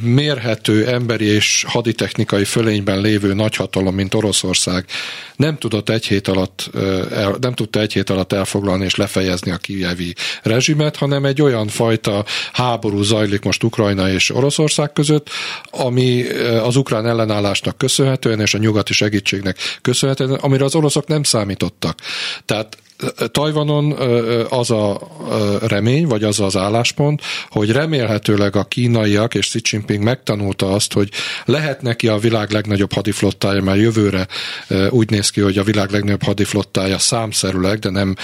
mérhető emberi és haditechnikai fölényben lévő nagyhatalom, mint Oroszország nem tudott egy hét alatt, nem tudta egy hét alatt elfoglalni és lefejezni a kijevi rezsimet, hanem egy olyan fajta háború zajlik most Ukrajna és Oroszország között, ami az ukrán ellenállásnak köszönhetően és a nyugati segítségnek köszönhetően, amire az oroszok nem számítottak. Tehát Tajvanon az a remény, vagy az az álláspont, hogy remélhetőleg a kínaiak és Xi Jinping megtanulta azt, hogy lehet neki a világ legnagyobb hadiflottája, mert jövőre úgy néz ki, hogy a világ legnagyobb hadiflottája számszerűleg, de nem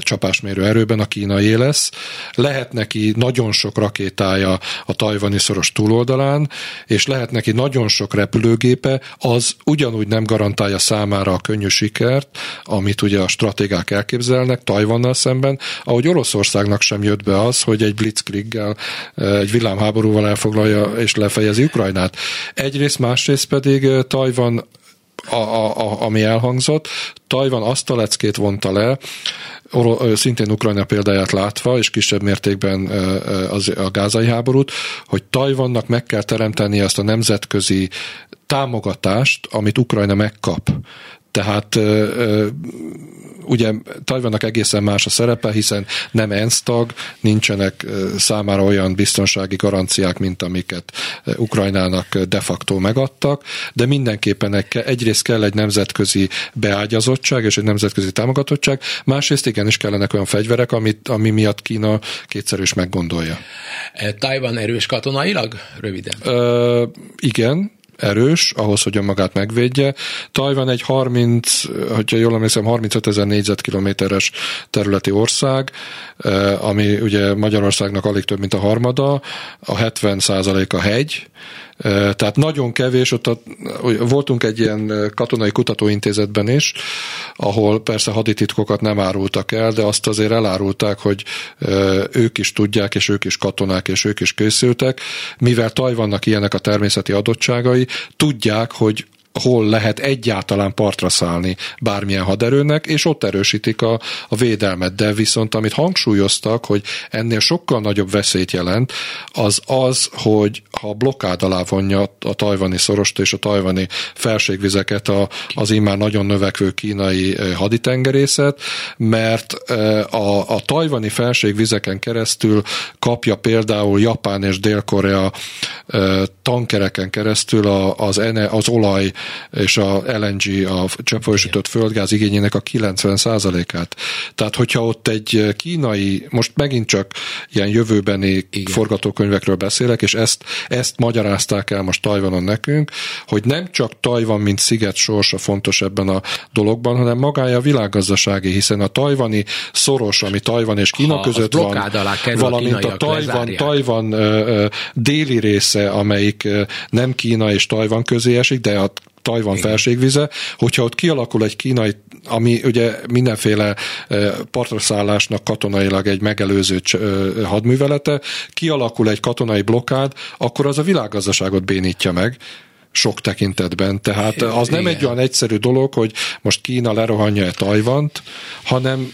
csapásmérő erőben a kínai lesz. Lehet neki nagyon sok rakétája a tajvani szoros túloldalán, és lehet neki nagyon sok repülőgépe, az ugyanúgy nem garantálja számára a könnyű sikert, amit ugye a stratégák el elképzelnek Tajvannal szemben, ahogy Oroszországnak sem jött be az, hogy egy blitzkrieggel, eh, egy villámháborúval elfoglalja és lefejezi Ukrajnát. Egyrészt, másrészt pedig eh, Tajvan a, a, a, ami elhangzott, Tajvan azt a leckét vonta le, szintén Ukrajna példáját látva, és kisebb mértékben az, a gázai háborút, hogy Tajvannak meg kell teremteni ezt a nemzetközi támogatást, amit Ukrajna megkap. Tehát ugye Tajvannak egészen más a szerepe, hiszen nem ENSZ tag, nincsenek számára olyan biztonsági garanciák, mint amiket Ukrajnának de facto megadtak, de mindenképpen egyrészt kell egy nemzetközi beágyazottság és egy nemzetközi támogatottság, másrészt igenis kellenek olyan fegyverek, amit, ami miatt Kína kétszer is meggondolja. Tajvan erős katonailag? Röviden. Ö, igen, erős, ahhoz, hogy magát megvédje. Tajvan egy 30, hogyha jól emlékszem, 35 ezer négyzetkilométeres területi ország, eh, ami ugye Magyarországnak alig több, mint a harmada, a 70 a hegy, tehát nagyon kevés, ott a, voltunk egy ilyen katonai kutatóintézetben is, ahol persze hadititkokat nem árultak el, de azt azért elárulták, hogy ők is tudják, és ők is katonák, és ők is készültek, mivel Tajvannak ilyenek a természeti adottságai, tudják, hogy hol lehet egyáltalán partra szállni bármilyen haderőnek, és ott erősítik a, a védelmet. De viszont amit hangsúlyoztak, hogy ennél sokkal nagyobb veszélyt jelent, az az, hogy ha blokkád alá vonja a tajvani szorost és a tajvani felségvizeket a, az immár nagyon növekvő kínai haditengerészet, mert a, a tajvani felségvizeken keresztül kapja például Japán és Dél-Korea tankereken keresztül az, az olaj és a LNG, a cseppfolyósított földgáz igényének a 90%-át. Tehát, hogyha ott egy kínai, most megint csak ilyen jövőbeni Igen. forgatókönyvekről beszélek, és ezt, ezt magyarázták el most Tajvanon nekünk, hogy nem csak Tajvan, mint sziget sorsa fontos ebben a dologban, hanem magája a világgazdasági, hiszen a tajvani szoros, ami Tajvan és Kína ha között van, alá valamint a, a Tajvan, Tajvan ö, ö, déli része, amelyik ö, nem Kína és Tajvan közé esik, de a Tajvan Igen. felségvize, hogyha ott kialakul egy kínai, ami ugye mindenféle partraszállásnak katonailag egy megelőző hadművelete, kialakul egy katonai blokkád, akkor az a világgazdaságot bénítja meg sok tekintetben. Tehát az nem egy olyan egyszerű dolog, hogy most Kína lerohanja-e Tajvant, hanem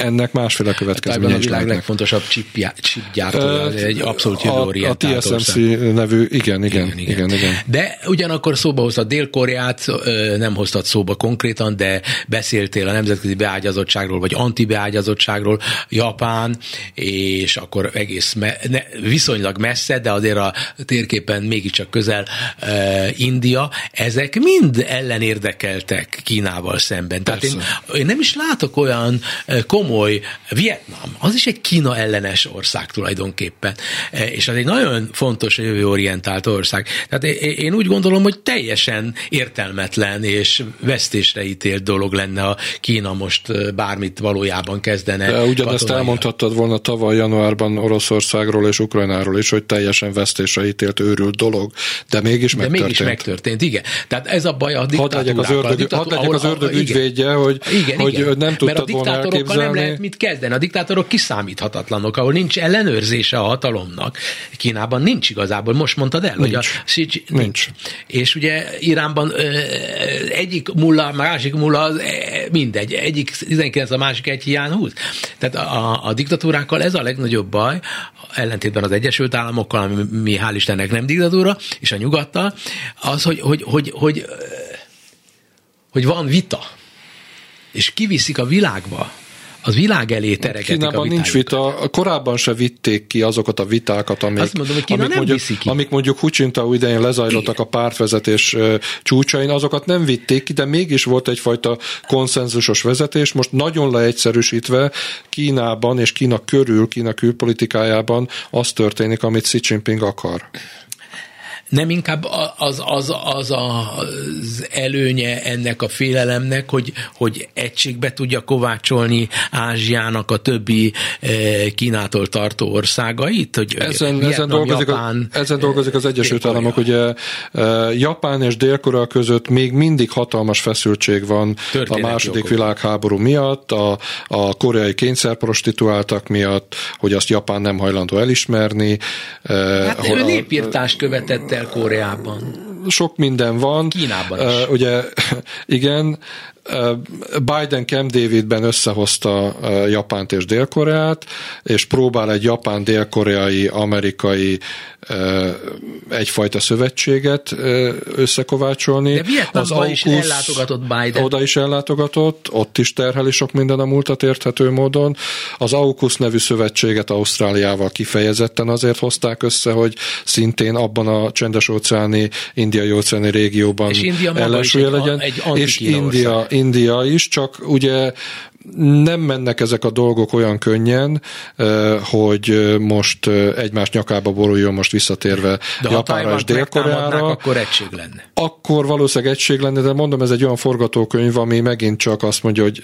ennek másféle következménye is a világ legfontosabb chipgyártó, egy abszolút jövőorientált A TSMC ország. nevű, igen, igen, igen, igen, igen, igen. De ugyanakkor szóba hoztad Dél-Koreát, nem hoztad szóba konkrétan, de beszéltél a nemzetközi beágyazottságról, vagy antibeágyazottságról, Japán, és akkor egész me- ne, viszonylag messze, de azért a térképen mégiscsak közel uh, India, ezek mind ellenérdekeltek Kínával szemben. Persze. Tehát én, én nem is látok olyan komoly komoly, Vietnám, az is egy Kína ellenes ország tulajdonképpen, e, és az egy nagyon fontos jövőorientált ország. Tehát én úgy gondolom, hogy teljesen értelmetlen és vesztésre ítélt dolog lenne, ha Kína most e, bármit valójában kezdene. De ugyanezt katonai. elmondhattad volna tavaly januárban Oroszországról és Ukrajnáról is, hogy teljesen vesztésre ítélt őrült dolog, de mégis de megtörtént. mégis megtörtént, igen. Tehát ez a baj a diktatúrákkal. Hadd legyek az ördög, hadd legyek az ördög ügyvédje, hogy, igen, hogy igen. nem tudtad volna elképzelni, lehet mit kezdeni. A diktátorok kiszámíthatatlanok, ahol nincs ellenőrzése a hatalomnak. Kínában nincs igazából, most mondtad el, nincs. hogy a Xi, nincs. És ugye Iránban egyik mulla, másik mulla, mindegy, egyik 19, a másik egy hiány húz. Tehát a, a diktatúrákkal ez a legnagyobb baj, ellentétben az Egyesült Államokkal, ami mi hál' Istennek nem diktatúra, és a nyugattal, az, hogy, hogy, hogy, hogy, hogy van vita, és kiviszik a világba az világ elé teregetik Kínában a nincs vita, korábban se vitték ki azokat a vitákat, amik, Azt mondom, hogy Kína amik, nem mondjuk, ki. amik mondjuk Hucsintau idején lezajlottak a pártvezetés csúcsain, azokat nem vitték ki, de mégis volt egyfajta konszenzusos vezetés. Most nagyon leegyszerűsítve Kínában és Kína körül, Kína külpolitikájában az történik, amit Xi Jinping akar nem inkább az, az, az az előnye ennek a félelemnek, hogy, hogy egységbe tudja kovácsolni Ázsiának a többi eh, Kínától tartó országait? Hogy ezen, Vietnam, ezen, dolgozik, Japán, a, ezen dolgozik az Egyesült Államok, ugye eh, Japán és Dél-Korea között még mindig hatalmas feszültség van Történet a második jogok. világháború miatt, a, a koreai kényszerprostituáltak miatt, hogy azt Japán nem hajlandó elismerni. Eh, hát ő népírtást követett Dél-Koreában. Sok minden van. Kínában is. Uh, ugye, igen, Biden Camp Davidben összehozta Japánt és Dél-Koreát, és próbál egy japán-dél-koreai, amerikai egyfajta szövetséget összekovácsolni. De Vietnamban is ellátogatott Biden. Oda is ellátogatott, ott is terheli sok minden a múltat érthető módon. Az AUKUS nevű szövetséget Ausztráliával kifejezetten azért hozták össze, hogy szintén abban a csendes-óceáni, indiai-óceáni régióban és India ellensúlya legyen. Egy, egy és India, India is, csak ugye nem mennek ezek a dolgok olyan könnyen, hogy most egymás nyakába boruljon most visszatérve de Japánra és Dél-Koreára. akkor egység lenne. Akkor valószínűleg egység lenne, de mondom, ez egy olyan forgatókönyv, ami megint csak azt mondja, hogy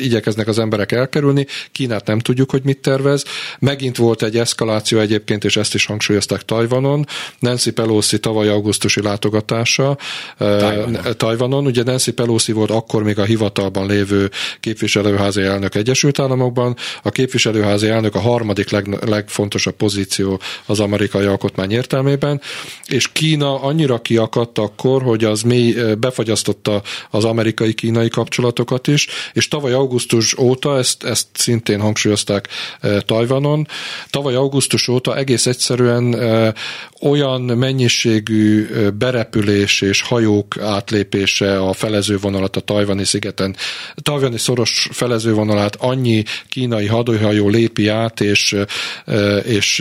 igyekeznek az emberek elkerülni. Kínát nem tudjuk, hogy mit tervez. Megint volt egy eszkaláció egyébként, és ezt is hangsúlyozták Tajvanon. Nancy Pelosi tavaly augusztusi látogatása Tajvanon. Tajvanon. Ugye Nancy Pelosi volt akkor még a hivatalban lévő képviselő képviselőházi elnök Egyesült Államokban, a képviselőházi elnök a harmadik leg, legfontosabb pozíció az amerikai alkotmány értelmében, és Kína annyira kiakadt akkor, hogy az mély befagyasztotta az amerikai-kínai kapcsolatokat is, és tavaly augusztus óta, ezt, ezt szintén hangsúlyozták Tajvanon, tavaly augusztus óta egész egyszerűen olyan mennyiségű berepülés és hajók átlépése a felezővonalat a tajvani szigeten, tajvani szoros felezővonalát annyi kínai hadihajó lépi át, és, és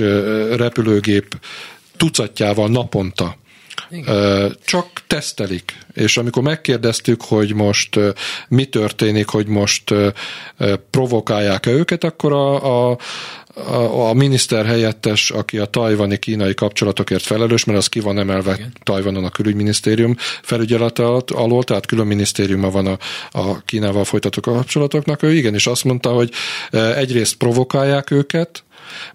repülőgép tucatjával naponta. Igen. Csak tesztelik. És amikor megkérdeztük, hogy most mi történik, hogy most provokálják-e őket, akkor a, a, a, a miniszter helyettes, aki a tajvani kínai kapcsolatokért felelős, mert az ki van emelve Igen. Tajvanon a külügyminisztérium felügyelete alól, tehát külön minisztériuma van a, a Kínával folytatott kapcsolatoknak. Ő igenis azt mondta, hogy egyrészt provokálják őket,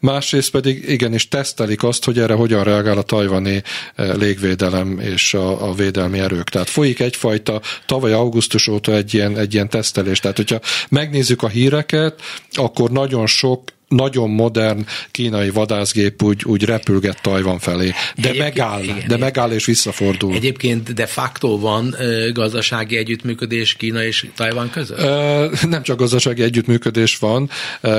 másrészt pedig igenis tesztelik azt, hogy erre hogyan reagál a tajvani légvédelem és a, a védelmi erők. Tehát folyik egyfajta tavaly augusztus óta egy ilyen, egy ilyen tesztelés. Tehát, hogyha megnézzük a híreket, akkor nagyon sok nagyon modern kínai vadászgép úgy, úgy repülget Tajvan felé, de Egyébként, megáll, igen, de megáll és visszafordul. Egyébként de facto van ö, gazdasági együttműködés Kína és Tajvan között? Ö, nem csak gazdasági együttműködés van,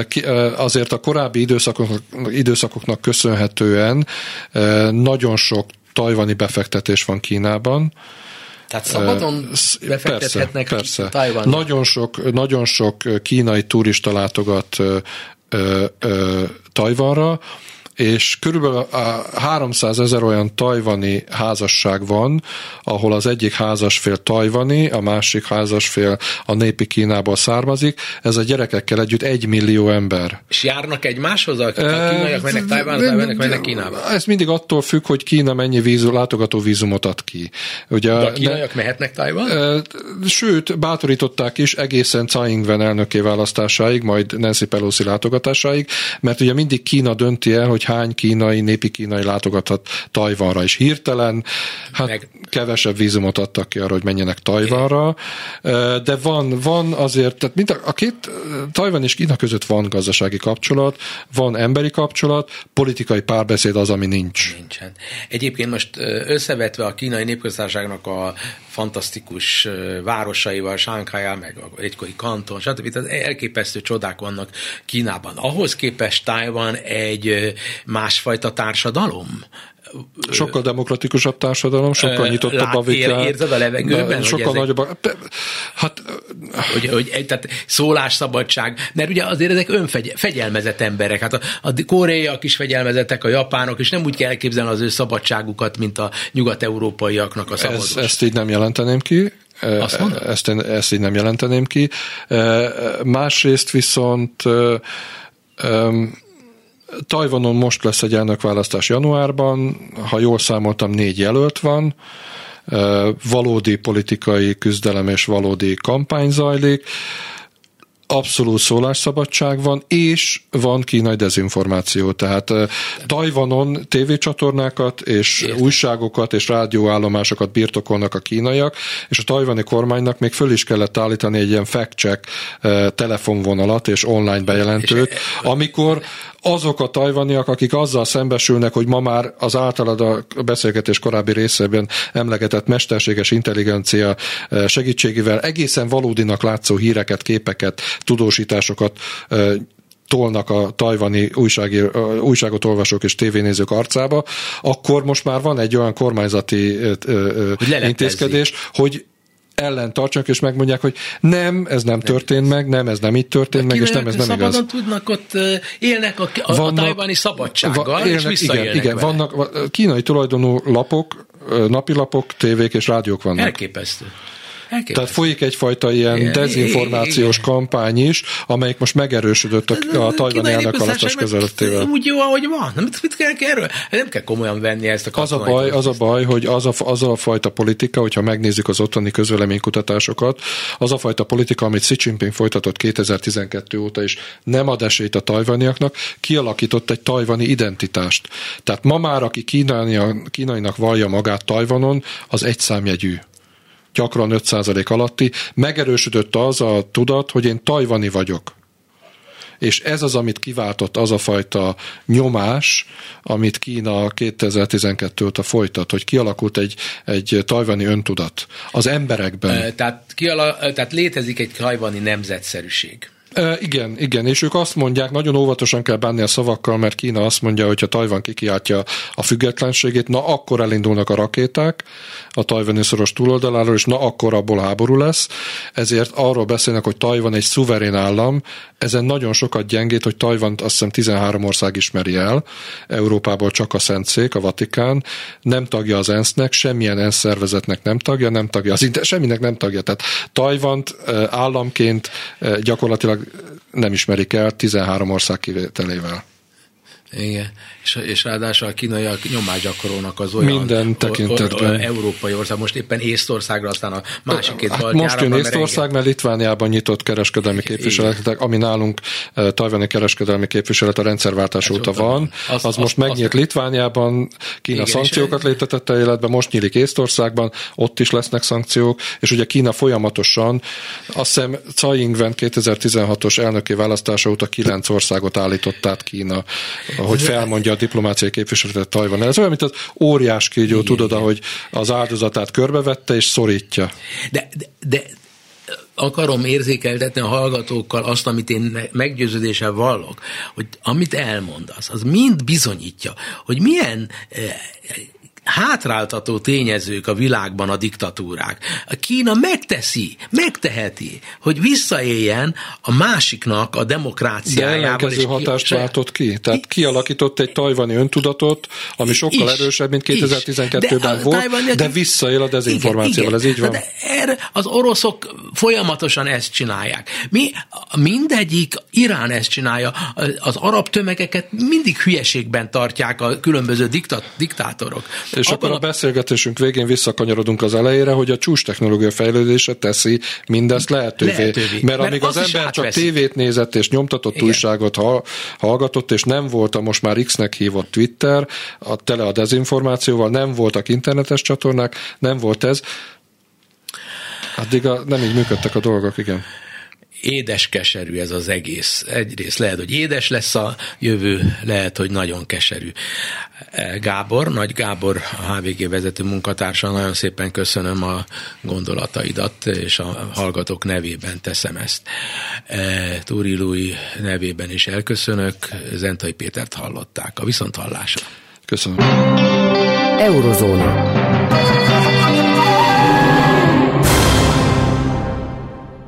ki, ö, azért a korábbi időszakoknak, időszakoknak köszönhetően ö, nagyon sok tajvani befektetés van Kínában, tehát szabadon befektethetnek persze, persze. Nagyon sok, nagyon sok kínai turista látogat ö, Tajvanra, és körülbelül 300 ezer olyan tajvani házasság van, ahol az egyik házasfél tajvani, a másik házasfél a népi Kínából származik, ez a gyerekekkel együtt egy millió ember. És járnak egymáshoz, a kínaiak mennek Tajvánra, tajvaniak mennek Kínába? Ez mindig attól függ, hogy Kína mennyi vízu, látogató vízumot ad ki. Ugye, De a kínaiak ne, mehetnek Tajván? Sőt, bátorították is egészen Tsai Ing-wen elnöké választásáig, majd Nancy Pelosi látogatásáig, mert ugye mindig Kína dönti el, hogy hány kínai, népi kínai látogathat Tajvanra, és hirtelen hát Meg... kevesebb vízumot adtak ki arra, hogy menjenek Tajvanra, de van, van azért, tehát mint a, a két Tajvan és Kína között van gazdasági kapcsolat, van emberi kapcsolat, politikai párbeszéd az, ami nincs. Nincsen. Egyébként most összevetve a kínai népköztársaságnak a fantasztikus városaival, Sánkhájjal, meg egykori kanton, stb. Tehát elképesztő csodák vannak Kínában. Ahhoz képest Tájvan egy másfajta társadalom, sokkal demokratikusabb társadalom, sokkal nyitottabb Lát, a vitál. Érzed a levegőben? Sokkal nagyobb. A, hát, hogy, hogy, tehát szólásszabadság, mert ugye azért ezek önfegyelmezett emberek. Hát a, a koreaiak is fegyelmezettek, a japánok, és nem úgy kell elképzelni az ő szabadságukat, mint a nyugat-európaiaknak a szabadság. Ez, ezt így nem jelenteném ki. Azt ezt, én, ezt így nem jelenteném ki. Másrészt viszont Tajvanon most lesz egy elnökválasztás januárban, ha jól számoltam, négy jelölt van, valódi politikai küzdelem és valódi kampány zajlik abszolút szólásszabadság van, és van kínai dezinformáció. Tehát Tajvanon tévécsatornákat és Értem. újságokat és rádióállomásokat birtokolnak a kínaiak, és a tajvani kormánynak még föl is kellett állítani egy ilyen fact-check telefonvonalat és online bejelentőt, amikor azok a tajvaniak, akik azzal szembesülnek, hogy ma már az általad a beszélgetés korábbi részében emlegetett mesterséges intelligencia segítségével egészen valódinak látszó híreket, képeket, tudósításokat tolnak a tajvani újsági, újságot olvasók és tévénézők arcába, akkor most már van egy olyan kormányzati hogy intézkedés, hogy ellen tartsanak, és megmondják, hogy nem, ez nem, történt meg, nem, ez nem így történt meg, és nem, ez nem szabadon igaz. tudnak ott, élnek a, a, vannak, a tajvani szabadsággal, va, élnek, és igen, igen, vannak kínai tulajdonú lapok, napilapok, tévék és rádiók vannak. Elképesztő. Elképesztő. Tehát folyik egyfajta ilyen igen, dezinformációs igen. kampány is, amelyik most megerősödött a, a tajvani elnökválasztás közöttével. Úgy jó, ahogy van. Nem, mit kell erről? Nem kell komolyan venni ezt a az a baj, az a baj, hogy az a, az a fajta politika, hogyha megnézzük az ottani közvéleménykutatásokat, az a fajta politika, amit Xi Jinping folytatott 2012 óta is, nem ad esélyt a tajvaniaknak, kialakított egy tajvani identitást. Tehát ma már, aki kínainak vallja magát Tajvanon, az egy számjegyű gyakran 5% alatti, megerősödött az a tudat, hogy én tajvani vagyok. És ez az, amit kiváltott az a fajta nyomás, amit Kína 2012 óta folytat, hogy kialakult egy, egy tajvani öntudat az emberekben. Tehát, kiala, tehát létezik egy tajvani nemzetszerűség. E, igen, igen, és ők azt mondják, nagyon óvatosan kell bánni a szavakkal, mert Kína azt mondja, hogy ha Tajvan kikiáltja a függetlenségét, na akkor elindulnak a rakéták a tajvani szoros túloldaláról, és na akkor abból háború lesz. Ezért arról beszélnek, hogy Tajvan egy szuverén állam, ezen nagyon sokat gyengít, hogy Tajvant azt hiszem 13 ország ismeri el, Európából csak a Szentszék, a Vatikán, nem tagja az ENSZ-nek, semmilyen ENSZ szervezetnek nem tagja, nem tagja az semminek nem tagja. Tehát Tajvant államként gyakorlatilag nem ismerik el 13 ország kivételével. Igen, és, és ráadásul a kínaiak nyomást gyakorolnak az olyan Minden tekintetben. O, o, európai ország, most éppen Észtországra, aztán a másik két hát Most jön Észtország, mert Litvániában nyitott kereskedelmi képviseletek, ami nálunk uh, tajvani kereskedelmi képviselet a rendszerváltás Ez óta van. Az, az, az most megnyílt az, Litvániában, Kína igen, szankciókat léptetette életbe, most nyílik Észtországban, ott is lesznek szankciók, és ugye Kína folyamatosan, azt hiszem Tsai Ing-wen 2016-os elnöki választása óta kilenc országot állított át Kína hogy felmondja a diplomáciai képviseletet Tajvan. Ez olyan, mint az óriás kígyó, igen, tudod, igen. ahogy az áldozatát körbevette és szorítja. De, de, de akarom érzékeltetni a hallgatókkal azt, amit én meggyőződéssel vallok, hogy amit elmondasz, az mind bizonyítja, hogy milyen eh, hátráltató tényezők a világban a diktatúrák. A Kína megteszi, megteheti, hogy visszaéljen a másiknak a demokráciájával. De ellenkező hatást ki, váltott ki. Tehát kialakított egy tajvani öntudatot, ami sokkal is, erősebb, mint 2012-ben de volt, tajvani, de visszaél a dezinformációval. Ez így van. De erre az oroszok folyamatosan ezt csinálják. Mi, mindegyik Irán ezt csinálja. Az arab tömegeket mindig hülyeségben tartják a különböző diktat, diktátorok És Abban akkor a beszélgetésünk végén visszakanyarodunk az elejére, hogy a csúcs technológia fejlődése teszi mindezt lehetővé. lehetővé. Mert, mert amíg az, az ember csak tévét nézett és nyomtatott Igen. újságot hallgatott, és nem volt a most már X-nek hívott Twitter, a tele a dezinformációval, nem voltak internetes csatornák, nem volt ez, Addig a, nem így működtek a dolgok, igen édes-keserű ez az egész. Egyrészt lehet, hogy édes lesz a jövő, lehet, hogy nagyon keserű. Gábor, Nagy Gábor, a HVG vezető munkatársa, nagyon szépen köszönöm a gondolataidat, és a hallgatók nevében teszem ezt. Túri Lui nevében is elköszönök, Zentai Pétert hallották. A viszonthallásra. Köszönöm. Eurozóna.